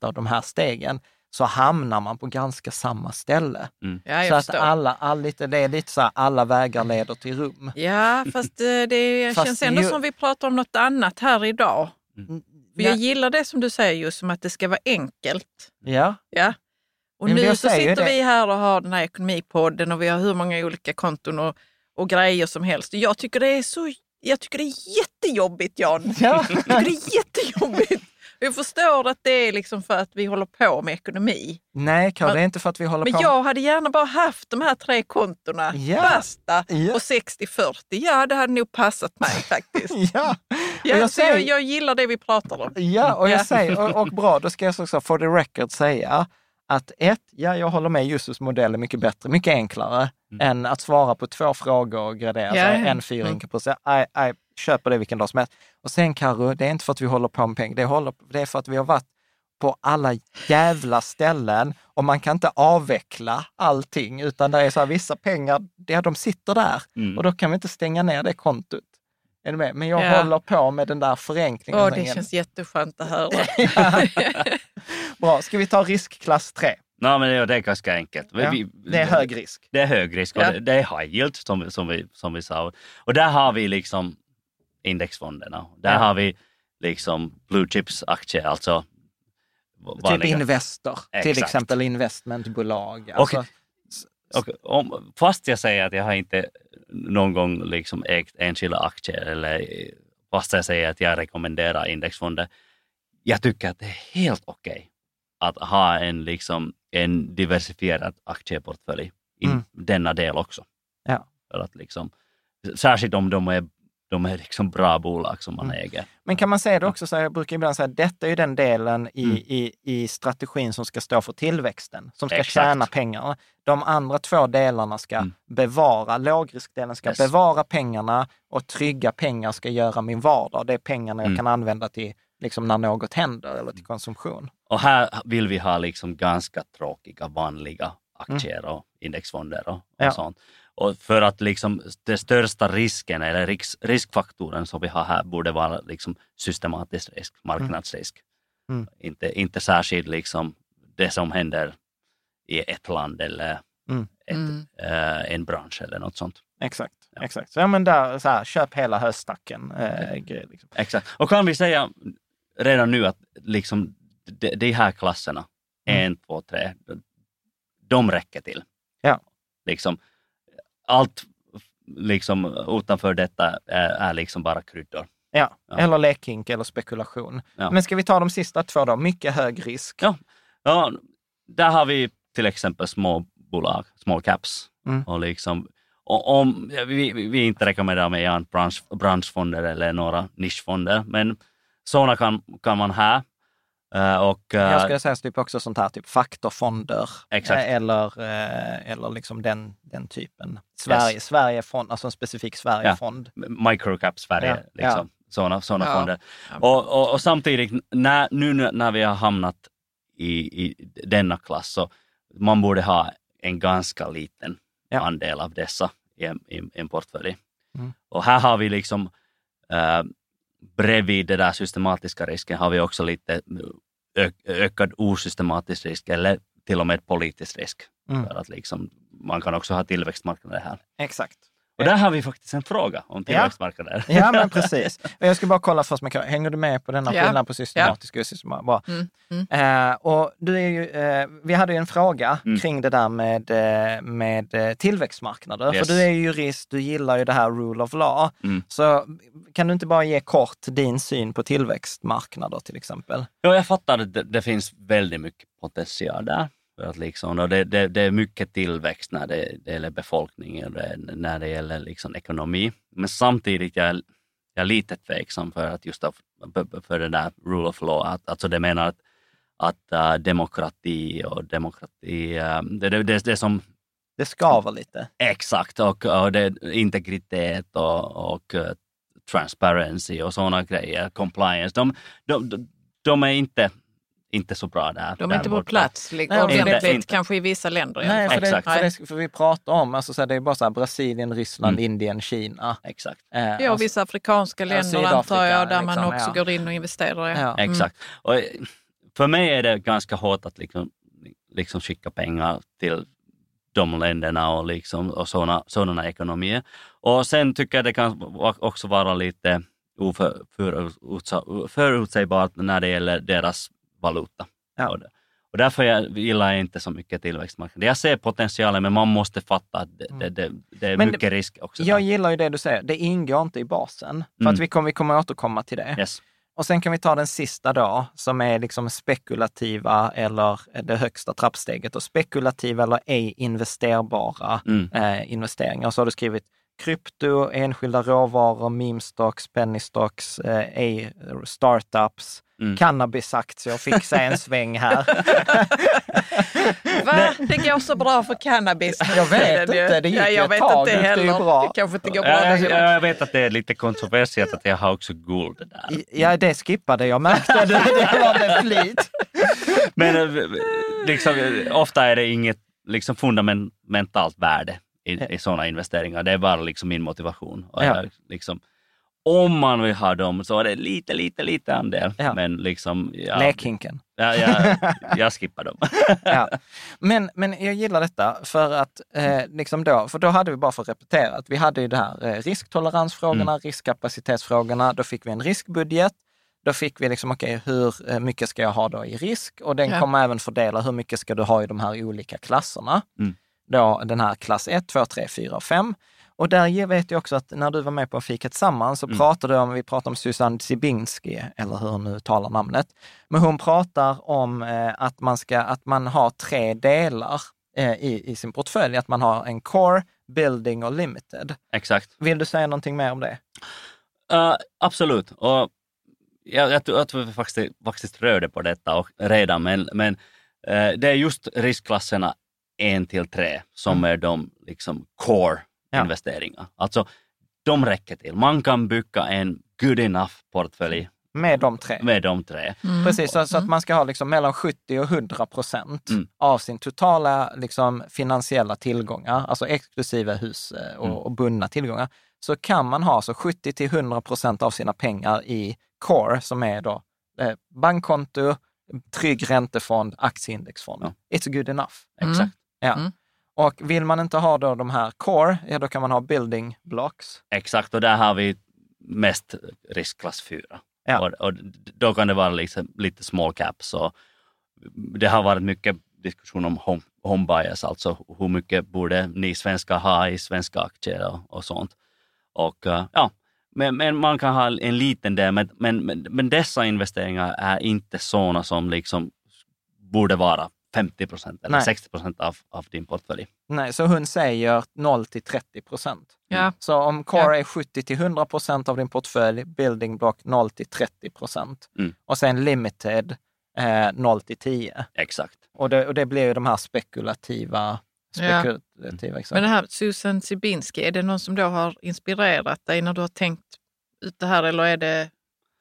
av de här stegen, så hamnar man på ganska samma ställe. Ja, jag så att alla, all, lite, det är lite så här, alla vägar leder till rum. Ja, fast eh, det Fast känns ändå ju- som vi pratar om något annat här idag. För jag Ja. gillar det som du säger just som att det ska vara enkelt. Ja, Ja. Och Men nu så sitter det. vi här och har den här ekonomipodden och vi har hur många olika konton och, och grejer som helst. Jag tycker det är så jag tycker det är jättejobbigt Jan. Ja. Jag tycker det är jättejobbigt. Jag förstår att det är liksom för att vi håller på med ekonomi. Nej, Men- det är inte för att vi håller Men på jag hade gärna bara haft de här tre kontona. Ja. Basta! Ja. Och 60-40. Ja, det hade nog passat mig faktiskt. [laughs] Ja, Ja, jag, säger- jag gillar det vi pratar om. ja och jag Ja. säger, och, och bra, då ska jag också for the record säga att ett, ja, jag håller med, Justus modell är mycket bättre, mycket enklare än att svara på två frågor och gradera sig ja. en fyra Mm. på sig. Jag, jag köper det vilken dag som helst. Och sen Karo, det är inte för att vi håller på med pengar, det, håller, det är för att vi har varit på alla jävla ställen och man kan inte avveckla allting, utan det är så här, vissa pengar, ja, de sitter där Mm. och då kan vi inte stänga ner det kontot. Är du med? Men jag Ja. håller på med den där förenklingen. Åh, det känns jätteskönt att höra. [laughs] Bra, ska vi ta riskklass 3? Nej, men det, är ganska enkelt. Ja, Vi- det är hög risk. Det är hög risk och Ja. det, det är high yield som, som, vi, som vi sa. Och där har vi liksom indexfonderna. Där Ja. har vi liksom blue chips aktier, alltså Typ vanliga. Investor, till Exakt. exempel investmentbolag. Alltså, Och om, fast jag säger att jag har inte någon gång liksom ägt enskilda aktier eller fast jag säger att jag rekommenderar indexfonder. Jag tycker att det är helt okej att ha en, liksom, en diversifierad aktieportfölj i Mm. denna del också. Ja. För att liksom, särskilt om de är, de är liksom bra bolag som man Mm. äger. Men kan man säga det också, så här, jag brukar ibland säga att detta är ju den delen i, Mm. i, i strategin som ska stå för tillväxten, som ska Exakt. tjäna pengarna. De andra två delarna ska Mm. bevara, lågriskdelen ska Yes. bevara pengarna och trygga pengar ska göra min vardag. Det är pengarna jag Mm. kan använda till liksom när något händer eller till konsumtion. Och här vill vi ha liksom ganska tråkiga, vanliga aktier och indexfonder och, och Ja. sånt. Och för att liksom den största risken eller risk, riskfaktorn som vi har här borde vara liksom systematisk risk, marknadsrisk. Mm. Inte, inte särskilt liksom det som händer i ett land eller Mm. ett, Mm. eh, en bransch eller något sånt. Exakt, Ja. exakt. Så, ja, men där, så här, köp hela höstacken. Eh, grej, liksom. Exakt. Och kan vi säga redan nu att liksom de, de här klasserna, Mm. en, två, tre, de, de räcker till. Ja. Liksom, allt liksom, utanför detta är, är liksom bara kryddor. Ja. Ja. eller lekhink eller spekulation. Ja. Men ska vi ta de sista två då? Mycket hög risk. Ja. Ja, där har vi till exempel små bolag, small caps. Mm. Och liksom, och om, vi, vi inte rekommenderar med bransch, branschfonder eller några nischfonder, men sådana kan, kan man ha. Eh, och, eh, Jag skulle säga typ också sånt här, typ faktorfonder. Exakt. Eh, Eller, eh, eller liksom den, den typen. Sverige, Sverigefond, alltså en specifik Sverigefond. microcap Sverige, Ja, liksom. sådana såna Ja. fonder. Ja. Och, och, och samtidigt, när, nu när vi har hamnat i, i denna klass, så man borde ha en ganska liten Ja. andel av dessa i en, i en portfölj. Mm. Och här har vi liksom, äh, bredvid den där systematiska risken, har vi också lite ökad osystematisk risk, eller till och med politisk risk. Mm. För att liksom, man kan också ha tillväxtmarknader här. Exakt. Och där har vi faktiskt en fråga om tillväxtmarknader. Ja, men [laughs] precis. Jag ska bara kolla först, hänger du med på denna Ja. skillnad på systematisk och systematisk? Mm, mm. Eh, och du är ju, eh, vi hade ju en fråga Mm. kring det där med, eh, med eh, tillväxtmarknader. Yes. För du är ju jurist, du gillar ju det här rule of law. Mm. Så kan du inte bara ge kort din syn på tillväxtmarknader till exempel? Ja, jag fattar att det, det finns väldigt mycket potential där. Att liksom, och det, det, det är mycket tillväxt när det, det gäller befolkningen och när det gäller liksom ekonomi. Men samtidigt jag, är jag är lite tveksam för att just av, för det där rule of law, att, alltså det menar att, att äh, demokrati och demokrati, äh, det, det, det, det som Det skaver lite. Exakt, och, och det, integritet och, och eh, transparency och sådana grejer, compliance, de, de, de, de är inte, inte så bra där. De är där inte på plats li- Nej, ordentligt, inte- inte. kanske i vissa länder Nej, för, det, för, det, för vi pratar om, alltså, så här, det är bara så här, Brasilien, Ryssland, Mm. Indien, Kina. Exakt, Eh, Ja, och alltså, vissa afrikanska Ja, länder antar jag, där man liksom, också ja. går in och investerar. i. Ja. exakt. Och för mig är det ganska hårt att liksom, liksom skicka pengar till de länderna och, liksom, och sådana, sådana ekonomier. Och sen tycker jag det kan också vara lite oför, förutsa- förutsägbart när det gäller deras valuta. Ja. Och, därför jag, gillar jag inte så mycket tillväxtmarknader. Jag ser potentialen men man måste fatta att det, det, det, det är Men mycket risk också. Jag gillar ju det du säger, det ingår inte i basen. För Mm. att vi kommer, vi kommer återkomma till det. Yes. Och sen kan vi ta den sista då, som är liksom spekulativa eller det högsta trappsteget. Och spekulativa eller ej investerbara Mm. eh, investeringar. Så har du skrivit krypto, enskilda råvaror, meme stocks, penny stocks, eh, ej startups, Mm. cannabisaktier, fixa en sväng här. Va? Det går så bra för cannabis. Jag vet Det inte, det gick ja, ju jag ett vet tag, inte det bra. Det kanske inte går bra. Ja, jag, det jag, jag vet att det är lite kontroversiellt att jag har också guld där. Ja, det skippade jag, märkte du? Det var med flit. Men eh, liksom, ofta är det inget liksom, fundamentalt värde i, i sådana investeringar. Det är bara liksom min motivation. Och Ja. jag, liksom, om man vill ha dem så är det lite, lite, lite andel. Ja. Men liksom, ja, Lekhinken. ja, jag, [laughs] jag skippar dem. Ja. [laughs] Men, men jag gillar detta för att, eh, liksom då, för då hade vi bara för att repetera, att vi hade ju det här eh, risktoleransfrågorna, riskkapacitetsfrågorna, då fick vi en riskbudget. Då fick vi liksom, okej, hur eh, mycket ska jag ha då i risk? Och den Ja. kommer även fördela hur mycket ska du ha i de här olika klasserna. Mm. Då den här klass 1, 2, 3, 4 och 5. Och där vet jag också att när du var med på Fika tillsammans så Mm. pratade du om, vi pratade om Susanne Zibinski, eller hur hon nu talar namnet. Men hon pratar om eh, att, man ska, att man har tre delar eh, i, i sin portfölj. Att man har en core, building och limited. Exakt. Vill du säga någonting mer om det? Uh, absolut. Och jag, jag, tror- jag tror vi faktiskt, faktiskt rörde på detta och, redan, men, men eh, det är just riskklasserna 1 till 3 som är de liksom core Ja. investeringar. Alltså, de räcker till. Man kan bygga en good enough portfölj Med de tre. med de tre. Precis, så, så att man ska ha liksom mellan 70 och 100 procent Mm. av sin totala liksom, finansiella tillgångar, alltså exklusive hus eh, och, Mm. och bundna tillgångar, så kan man ha så 70 till 100 procent av sina pengar i core, som är då eh, bankkonto, trygg räntefond, aktieindexfond. It's good enough. Exakt. Ja. Och vill man inte ha då de här core, ja då kan man ha building blocks. Exakt, och där har vi mest riskklass 4. Ja. Och, och då kan det vara liksom, lite small caps. Och det har varit mycket diskussion om home, home bias, alltså hur mycket borde ni svenskar ha i svenska aktier och, och sånt. Och eh, ja, men, men man kan ha en liten del, men, men, men, men dessa investeringar är inte sådana som liksom borde vara 50 procent eller Nej. 60 procent av, av din portfölj. Nej, så hon säger 0 till 30 procent. Ja. Så om core är 70 till 100 procent av din portfölj, building block 0 till 30 procent. Mm. Och sen limited eh, 0 till 10. Exakt. Och det, och det blir ju de här spekulativa, spekulativa exakt. Men det här Susan Sibinski, är det någon som då har inspirerat dig när du har tänkt ut det här eller är det,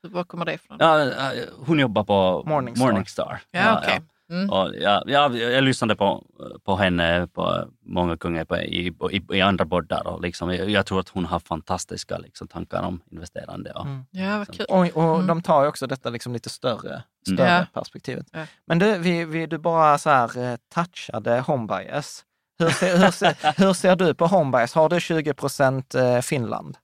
var kommer det ifrån? Ja, eh, hon jobbar på Morningstar. Morningstar. Ja, okej. Mm. Och jag, jag, jag lyssnade på, på henne på många gånger på, i, i, i andra poddar och liksom, jag, jag tror att hon har fantastiska liksom, tankar om investerande. Och, Mm. Ja, kul. Och, och Mm. de tar ju också detta liksom lite större, Mm. större Ja. perspektivet. Ja. Men du, vi, vi, du bara så här eh, touchade home bias. Hur ser, hur, ser, [laughs] hur ser du på home bias? Har du 20 procent eh, Finland?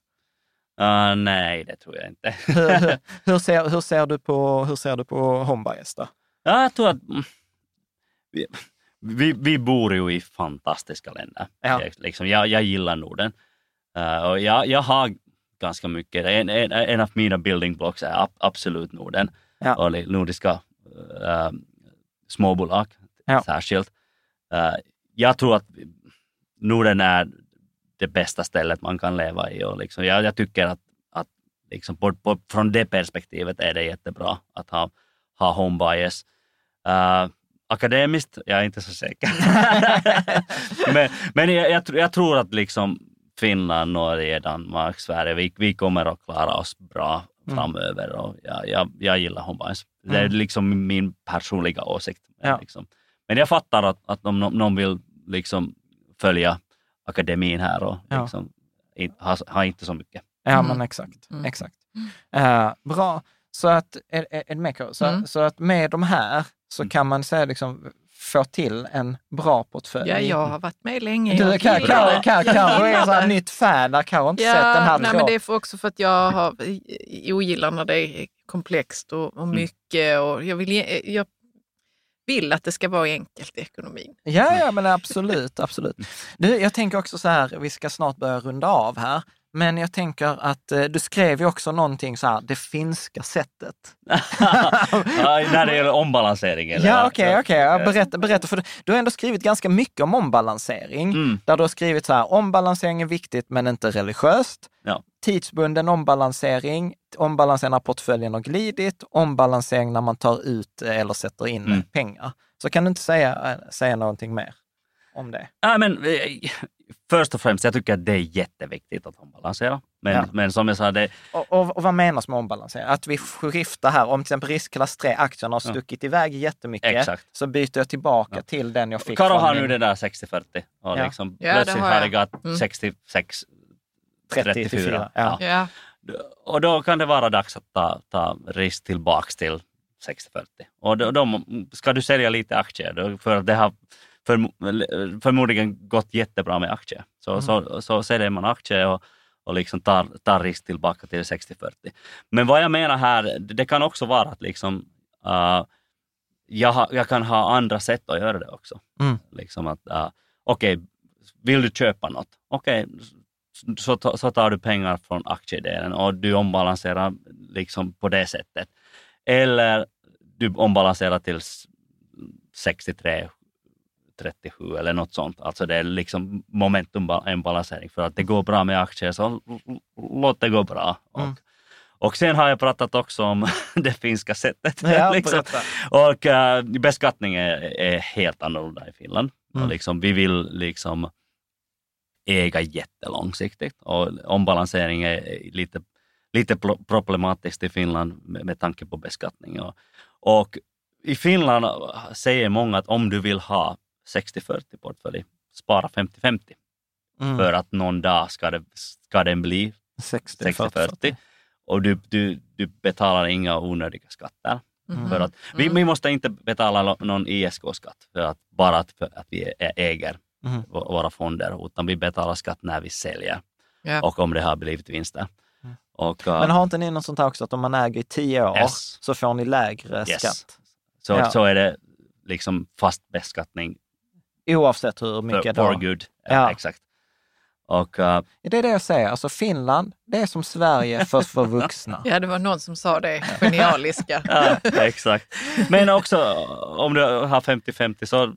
Uh, nej, det tror jag inte. Hur, hur, [laughs] hur, ser, hur, ser du på, hur ser du på home bias då? ja, jag tror att mm, vi, vi, bor ju i fantastiska länder. Ja. Jag, liksom, jag, jag gillar Norden. Uh, och jag, jag har ganska mycket. En, en, en av mina building blocks är ab, absolut Norden Ja. och nordiska uh, småbolag Ja. särskilt. Uh, jag tror att Norden är det bästa stället man kan leva i och liksom, jag, jag tycker att, att liksom på, på, från det perspektivet är det jättebra att ha, ha home bias. Uh, akademiskt, jag är inte så säker. [laughs] men men jag, jag, tror- jag tror att liksom Finland, Norge, Danmark, Sverige, vi, vi kommer att klara oss bra framöver och jag, jag, jag gillar home bias. Det är Mm. liksom min personliga åsikt. Ja. Liksom. Men jag fattar att, att om nå- någon vill liksom följa akademin här och Ja. liksom, in, ha, ha inte så mycket. Ja, Mm. men exakt. Mm. exakt. Eh, bra. Så att, är, är, är så, Mm. så att med de här så Mm. kan man säga liksom, få till en bra portfölj. Ja, jag har varit med länge. Du, Karo, Karo är sån här [laughs] nytt fan där Karo har inte sett den här nej, men det är två. för också för att jag har, ogillar när det är komplext och, och mycket. Och jag, vill, ge- jag vill att det ska vara enkelt i ekonomin. Ja, ja, men absolut, absolut. Du, jag tänker också så här, vi ska snart börja runda av här, men jag tänker att eh, du skrev ju också någonting så här, det finska sättet. [laughs] när det gäller ombalansering. eller? Ja, okej, okej. Ja, Eh, berätta, berätta, för du, har ändå skrivit ganska mycket om ombalansering. Mm. Där du har skrivit så här, ombalansering är viktigt men inte religiöst. Ja. Tidsbunden ombalansering, ombalansering när portföljen har glidit, ombalansering när man tar ut eh, eller sätter in Mm. pengar. Så kan du inte säga, säga någonting mer om det? Ja, men, först och främst, jag tycker att det är jätteviktigt att ombalansera. Men, Ja. men som jag sa, det, Och, och, och vad menas med ombalansering? Att vi skiftar här, om till exempel riskklass 3, aktierna har Ja. stuckit iväg jättemycket, Exakt. så byter jag tillbaka till den jag fick Karo har min nu det där 60-40 och Ja. liksom, Ja, plötsligt har har jag. gått Mm. 66 30 34. 34. Ja. Ja. Och då kan det vara dags att ta, ta risk tillbaks till 60-40. Och då, då ska du sälja lite aktier då, för att det har förmo förmodligen gått jättebra med aktier. Så, Mm. så, så säljer man aktier och, och liksom tar, tar risk tillbaka till 60-40. Men vad jag menar här, det kan också vara att liksom, uh, jag, ha, jag kan ha andra sätt att göra det också. Mm. Liksom att, uh, okej, vill du köpa något? Okej, så, ta- så tar du pengar från aktiedelen och du ombalanserar liksom på det sättet. Eller du ombalanserar till s- 63, 37 eller något sånt. Alltså det är liksom momentum en balansering för att det går bra med aktier så låt det gå bra. Och, Mm. Och sen har jag pratat också om [laughs] det finska sättet. Ja, liksom. Och uh, beskattning är, är helt annorlunda i Finland. Mm. Och liksom, vi vill liksom äga jättelångsiktigt och ombalansering är lite, lite pro- problematiskt i Finland med, med tanke på beskattning. Och, och i Finland säger många att om du vill ha 60-40 portfölj, spara 50-50. Mm. För att någon dag ska, det, ska den bli 60, 60-40 och du, du, du betalar inga onödiga skatter. Mhm. För att, vi, vi måste inte betala någon ISK-skatt för att, bara att, för att vi äger vå- våra fonder, utan vi betalar skatt när vi säljer Ja. och om det har blivit vinster. Och, uh, Men har inte ni något sånt här också att om man äger i tio år Yes. så får ni lägre Yes. skatt? så, ja. så är det liksom fast beskattning Oavsett hur mycket for då. good. Ja. Ja. Exakt. Och, uh, Det är det jag säger, alltså Finland, det är som Sverige [laughs] fast för vuxna. ja, det var någon som sa det genialiska. [laughs] ja, exakt. Men också om du har 50-50 så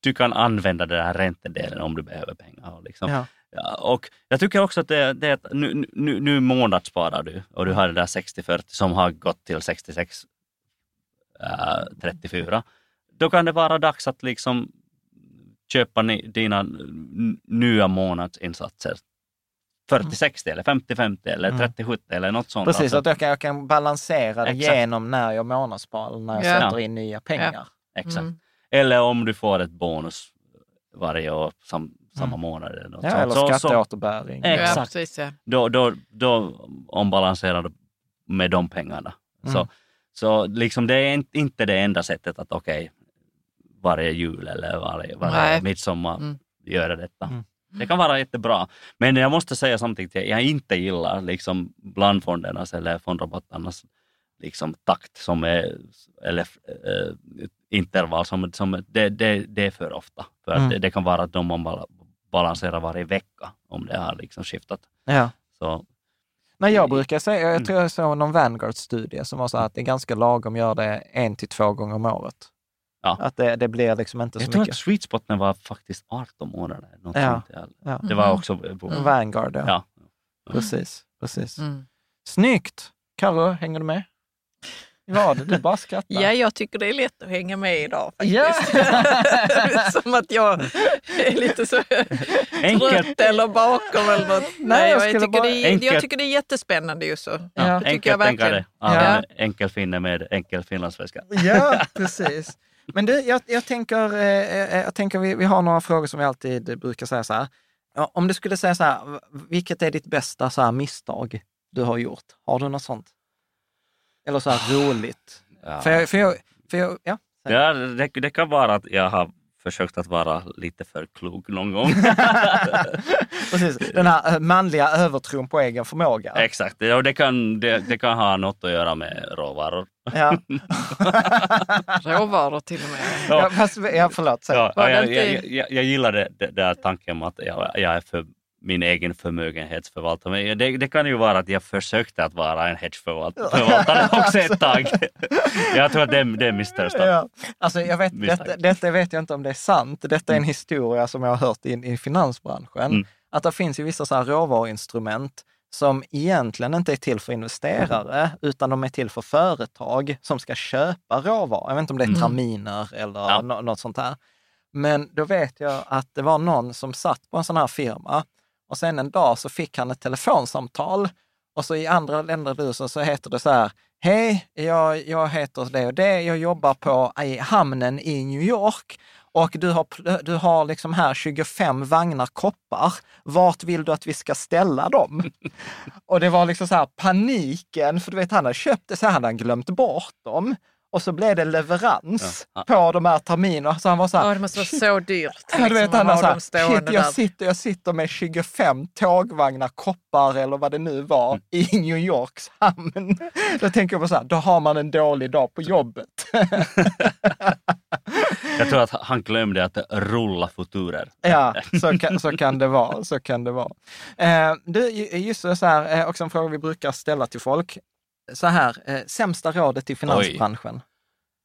du kan använda den här räntedelen om du behöver pengar. Liksom. Ja. Ja, och jag tycker också att det, det är att nu, nu, nu månadssparar du och du har det där 60-40 som har gått till 66 äh, 34. Då kan det vara dags att liksom köpa ni, dina nya månadsinsatser. 40-60 eller 50-50 eller Mm. 30-70 eller något sånt. Precis, Alltså, att jag kan, jag kan balansera det Exakt. genom när jag månadssparar eller när jag Ja. sätter in nya pengar. exakt. Mm. Eller om du får ett bonus varje år, sam, samma Mm. månad eller något Ja, sånt. eller Så- så- skatteåterbäring. Eh, Ja, Exakt. precis. Ja. då, då, då ombalanserar du med de pengarna. Mm. Så, så liksom det är inte- inte det enda sättet att okej, varje jul eller varje, varje Nej. midsommar Mm. göra detta. Mm. Det kan vara jättebra. Men jag måste säga samtidigt att jag inte gillar liksom blandfondernas eller fondrabatternas liksom takt som är, eller äh, intervall som, som det, det, det är för ofta. För att Mm. det, det kan vara att de man balanserar varje vecka om det har liksom skiftat. Ja. Så Men jag brukar säga, jag tror jag såg någon Vanguard-studie som var så här att det är ganska lagom att göra det en till två gånger om året. Ja. Att det, det blir liksom inte så Jag tror mycket. att sweet spoten var faktiskt 18 månader. Något Ja. sånt. Ja. Ja. Det var också... Vanguard, ja. Ja. Precis, precis. Mm. Snyggt! Karo, hänger du med? Vad? Du bara skrattar. [laughs] Ja, jag tycker det är lätt att hänga med idag Ja. faktiskt. [laughs] Som att jag är lite så trött eller bakom eller något. Nej, jag jag, tycker bara- det är, jag tycker det är jättespännande just så. Ja. Tycker Enkelt jag verkligen. Ja. Ja. Enkel finne med enkel finlandssvenska. Ja, [laughs] precis. Men du, jag, jag tänker, eh, eh, jag tänker vi, vi har några frågor som vi alltid brukar säga så här. Om du skulle säga så här, vilket är ditt bästa så här, misstag du har gjort? Har du något sånt? Eller så här roligt? Ja. För jag, för jag, för jag, ja. Det kan vara att jag har försökt att vara lite för klok någon gång. [laughs] Precis, den här eh, manliga övertron på egen förmåga. Exakt, och det kan, det, det kan ha något att göra med råvaror. Ja. [laughs] Råvaror till och med. Ja, fast, ja, förlåt. Ja, jag, jag, jag, jag gillar det, det där tanken om att jag, jag är för min egen förmögenhetsförvaltare. Men det, det kan ju vara att jag försökte att vara en hedgeförvaltare också ett tag. [laughs] jag tror att det, det är mitt största. Ja. Alltså, jag vet, detta, detta vet jag inte om det är sant. Detta är en historia som jag har hört i, i finansbranschen. Mm. Att det finns ju vissa så här råvaruinstrument som egentligen inte är till för investerare, utan de är till för företag som ska köpa råvaror. Jag vet inte om det är Mm. terminer eller Ja. nå- något sånt här. Men då vet jag att det var någon som satt på en sån här firma och sen en dag så fick han ett telefonsamtal och så i andra länder nu så, så heter det så här, hej, jag, jag heter det och det, jag jobbar på i hamnen i New York och du har, du har liksom här 25 vagnar koppar. Vart vill du att vi ska ställa dem? [laughs] och det var liksom så här paniken, för du vet han hade köpt det, så hade han glömt bort dem. Och så blev det leverans Ja. på de här terminerna. Så han var så här, Ja, det måste vara så dyrt [laughs] Ja, du vet, liksom, han dem så här, shit, jag, sitter, jag sitter med 25 tågvagnar, koppar eller vad det nu var, Mm. i New Yorks hamn. [laughs] Då tänker jag på så här, då har man en dålig dag på jobbet. [laughs] Jag tror att han glömde att rulla futurer. Ja, så kan, så kan det vara. Så kan det vara. Eh, du, just så här, eh, också en fråga vi brukar ställa till folk. Så här, eh, sämsta rådet i finansbranschen.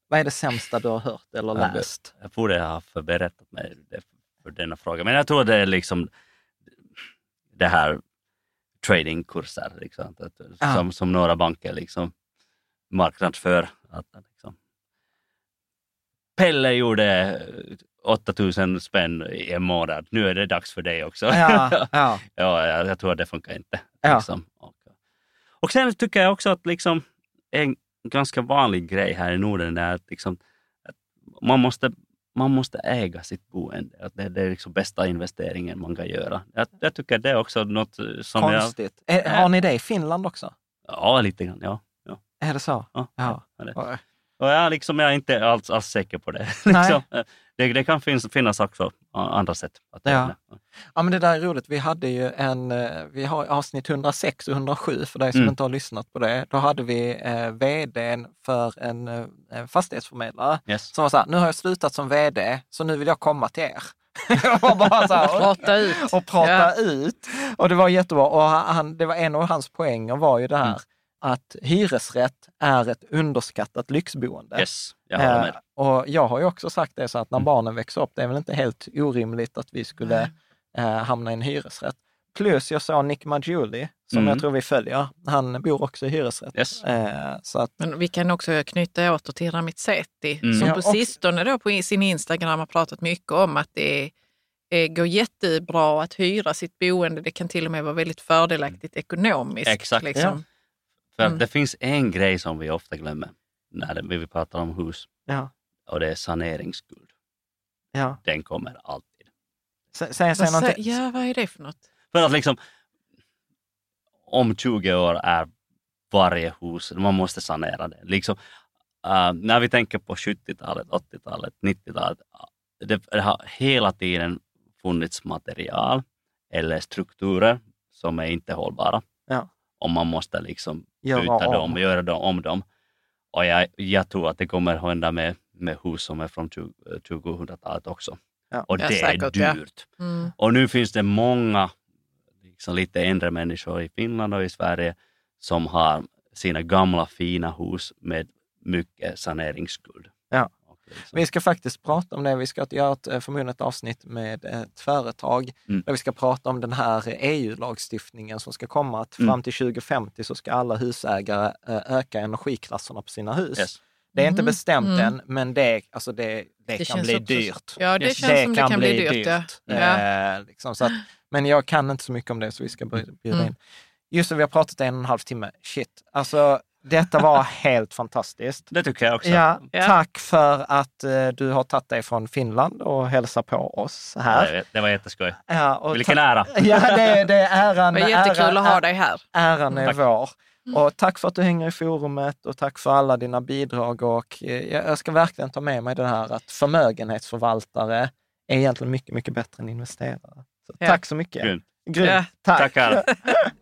Vad är det sämsta du har hört eller Ja, det- läst? Jag borde ha förberett mig för denna fråga. Men jag tror det är liksom det här tradingkurser liksom, Ja. som, som några banker liksom marknadsför. Att, liksom. Pelle gjorde 8000 spänn i en månad, nu är det dags för dig också. Ja, [laughs] ja. ja, jag, jag tror att det funkar inte. Ja. Liksom. Och, och sen tycker jag också att liksom, en ganska vanlig grej här i Norden är att, liksom, att man, måste, man måste äga sitt boende. Att det, det är liksom bästa investeringen man kan göra. Jag, jag tycker det är också något som jag... Konstigt. Eh, Har ni det i Finland också? Ja, lite grann. Ja, ja, Är det så? ja, Ja. ja, det. Och jag, liksom, jag är inte alls, alls säker på det. [laughs] Nej. liksom. det. Det kan finnas, finnas också andra sätt. Att Ja. Ja, men det där är roligt. Vi hade ju en, eh, vi har avsnitt 106 och 107 för dig som Mm. inte har lyssnat på det. Då hade vi eh, vdn för en, eh, en fastighetsförmedlare Yes. som var så här, nu har jag slutat som vd, så nu vill jag komma till er. [laughs] Jag var bara så här, Prata ut. och prata Ja. ut. Och det var jättebra. Och han, det var en av hans poänger var ju det här Mm. Att hyresrätt är ett underskattat lyxboende. Yes, jag håller med. Eh, och jag har ju också sagt det så att när Mm. barnen växer upp, det är väl inte helt orimligt att vi skulle eh, hamna i en hyresrätt. Plus jag såg Nick Maggiuli, som Mm. jag tror vi följer, han bor också i hyresrätt. Yes. Eh, så att, Men vi kan också knyta åter till Ramizeti Mm. som Ja, på sistone då på sin Instagram har pratat mycket om att det är, går jättebra att hyra sitt boende. Det kan till och med vara väldigt fördelaktigt ekonomiskt. Exakt. Liksom. För Mm. att det finns en grej som vi ofta glömmer när vi pratar om hus ja, och det är saneringsskuld. ja. Den kommer alltid. Sä- Säg, säg Vad sä- någonting. ja, vad är det för något? För att liksom om 20 år är varje hus, man måste sanera det. Liksom, äh, när vi tänker på 70-talet, 80-talet, 90-talet, det, det har hela tiden funnits material eller strukturer som är inte hållbara. Ja. Och man måste liksom Göra byta om. dem, göra dem, om dem. Och jag, jag tror att det kommer hända med, med hus som är från 20 2000-talet också. Ja. Och Ja, det säkert, är ja. dyrt. Mm. Och nu finns det många liksom lite äldre människor i Finland och i Sverige som har sina gamla fina hus med mycket saneringsskuld. Ja. Liksom, Vi ska faktiskt prata om det. Vi ska göra ett, eh, förmodligen ett avsnitt med ett företag Mm. där vi ska prata om den här EU-lagstiftningen som ska komma. Att Mm. fram till 2050 så ska alla husägare eh, öka energiklasserna på sina hus. yes. Det är inte Mhm. bestämt Mm. än, men det, alltså det, det, Det kan känns bli också- dyrt. Ja, det Yes. känns som det kan bli dyrt. ja. Ja. Eh, liksom, så att, men jag kan inte så mycket om det, så vi ska bjuda Mm. in. Just det, vi har pratat en och en halv timme. Shit, alltså detta var helt fantastiskt. Det tycker jag också. Ja, Ja. Tack för att eh, du har tagit dig från Finland och hälsar på oss Ja, här. det- det var jätteskoj. Ja, och Vilken ära! [laughs] Ja, det, det är äran. Det var jättekul äran, att ha dig här. Äran är Tack. vår. Och tack för att du hänger i forumet och tack för alla dina bidrag. Och eh, jag ska verkligen ta med mig det här att förmögenhetsförvaltare är egentligen mycket, mycket bättre än investerare. Så Ja. Tack så mycket. Grymt. Grymt. Ja. Tack. Tackar!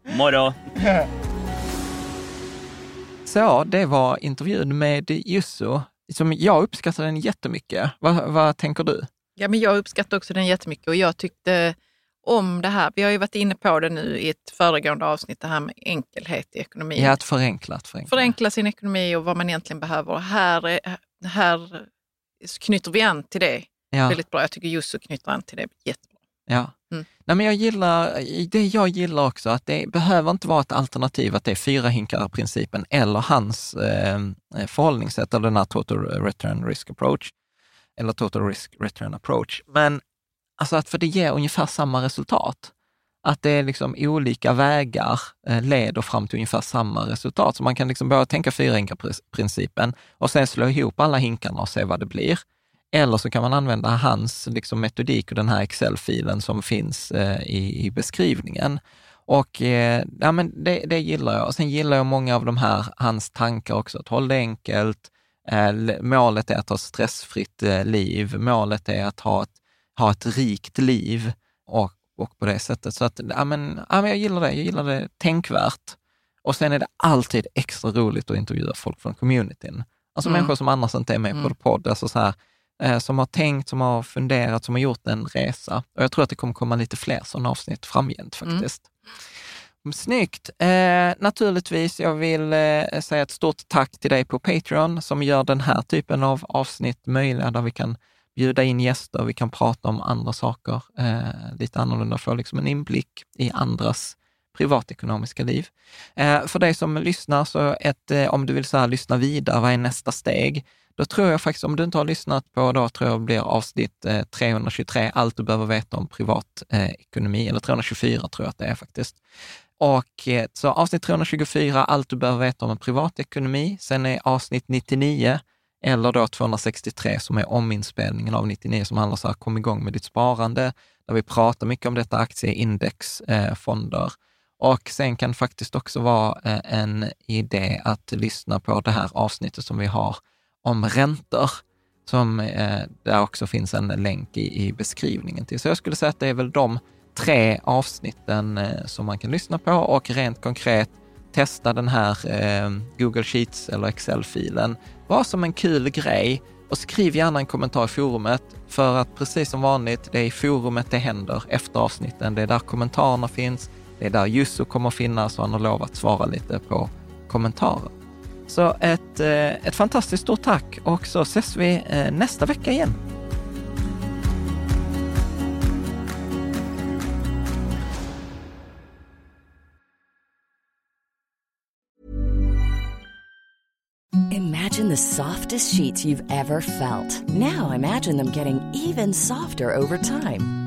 [laughs] Må då! [laughs] Så det var intervjun med Jusso. Som jag uppskattar den jättemycket. Vad, vad tänker du? Ja, men jag uppskattar också den jättemycket och jag tyckte om det här. Vi har ju varit inne på det nu i ett föregående avsnitt, det här med enkelhet i ekonomin. Ja, ett förenklat. förenklat. Förenkla sin ekonomi och vad man egentligen behöver. Och här, är- här knyter vi an till det Ja. väldigt bra. Jag tycker Jusso knyter an till det jättebra. Ja. Mm. Nej, men jag gillar, det jag gillar också, att det behöver inte vara ett alternativ att det är fyra hinkar-principen eller hans eh, förhållningssätt, eller den här total return risk approach, eller total risk return approach. Men alltså att för det ger ungefär samma resultat. Att det är liksom olika vägar eh, leder fram till ungefär samma resultat. Så man kan liksom börja tänka fyra hinkar-principen och sen slå ihop alla hinkarna och se vad det blir. Eller så kan man använda hans liksom, metodik och den här Excel-filen som finns eh, i, i beskrivningen. Och eh, ja, men det, det gillar jag. Och sen gillar jag många av de här, hans tankar också. Att hålla det enkelt. Eh, målet är att ha stressfritt eh, liv. Målet är att ha ett, ha ett rikt liv och, och på det sättet. Så att, ja, men, ja, men jag gillar det. Jag gillar det tänkvärt. Och sen är det alltid extra roligt att intervjua folk från communityn. Alltså Mm. människor som annars inte är med på Mm. podd. Alltså så här, eh, som har tänkt, som har funderat, som har gjort en resa. Och jag tror att det kommer komma lite fler sådana avsnitt framgent Mm. faktiskt. Snyggt! Eh, naturligtvis, jag vill eh, säga ett stort tack till dig på Patreon som gör den här typen av avsnitt möjliga, där vi kan bjuda in gäster, vi kan prata om andra saker eh, lite annorlunda, få liksom en inblick i andras privatekonomiska liv. Eh, för dig som lyssnar, så ett, eh, om du vill så här, lyssna vidare, vad är nästa steg? Då tror jag faktiskt, om du inte har lyssnat på, då tror jag blir avsnitt eh, 323, allt du behöver veta om privatekonomi, eller 324 tror jag att det är faktiskt. Och så avsnitt 324, allt du behöver veta om en privatekonomi. Sen är avsnitt 99, eller då 263 som är ominspelningen av 99 som handlar om att kom igång med ditt sparande, där vi pratar mycket om detta aktieindexfonder. Eh, och sen kan det faktiskt också vara eh, en idé att lyssna på det här avsnittet som vi har om räntor, som eh, där också finns en länk i, i beskrivningen till. Så jag skulle säga att det är väl de tre avsnitten eh, som man kan lyssna på och rent konkret testa den här eh, Google Sheets eller Excel-filen. Var som en kul grej och skriv gärna en kommentar i forumet för att precis som vanligt, det är i forumet det händer efter avsnitten. Det är där kommentarerna finns. Det är där Jusso kommer finnas och han har lovat svara lite på kommentarer. Så ett, eh, ett fantastiskt stort tack och så ses vi eh, nästa vecka igen. Imagine the softest sheets you've ever felt. Now imagine them getting even softer over time.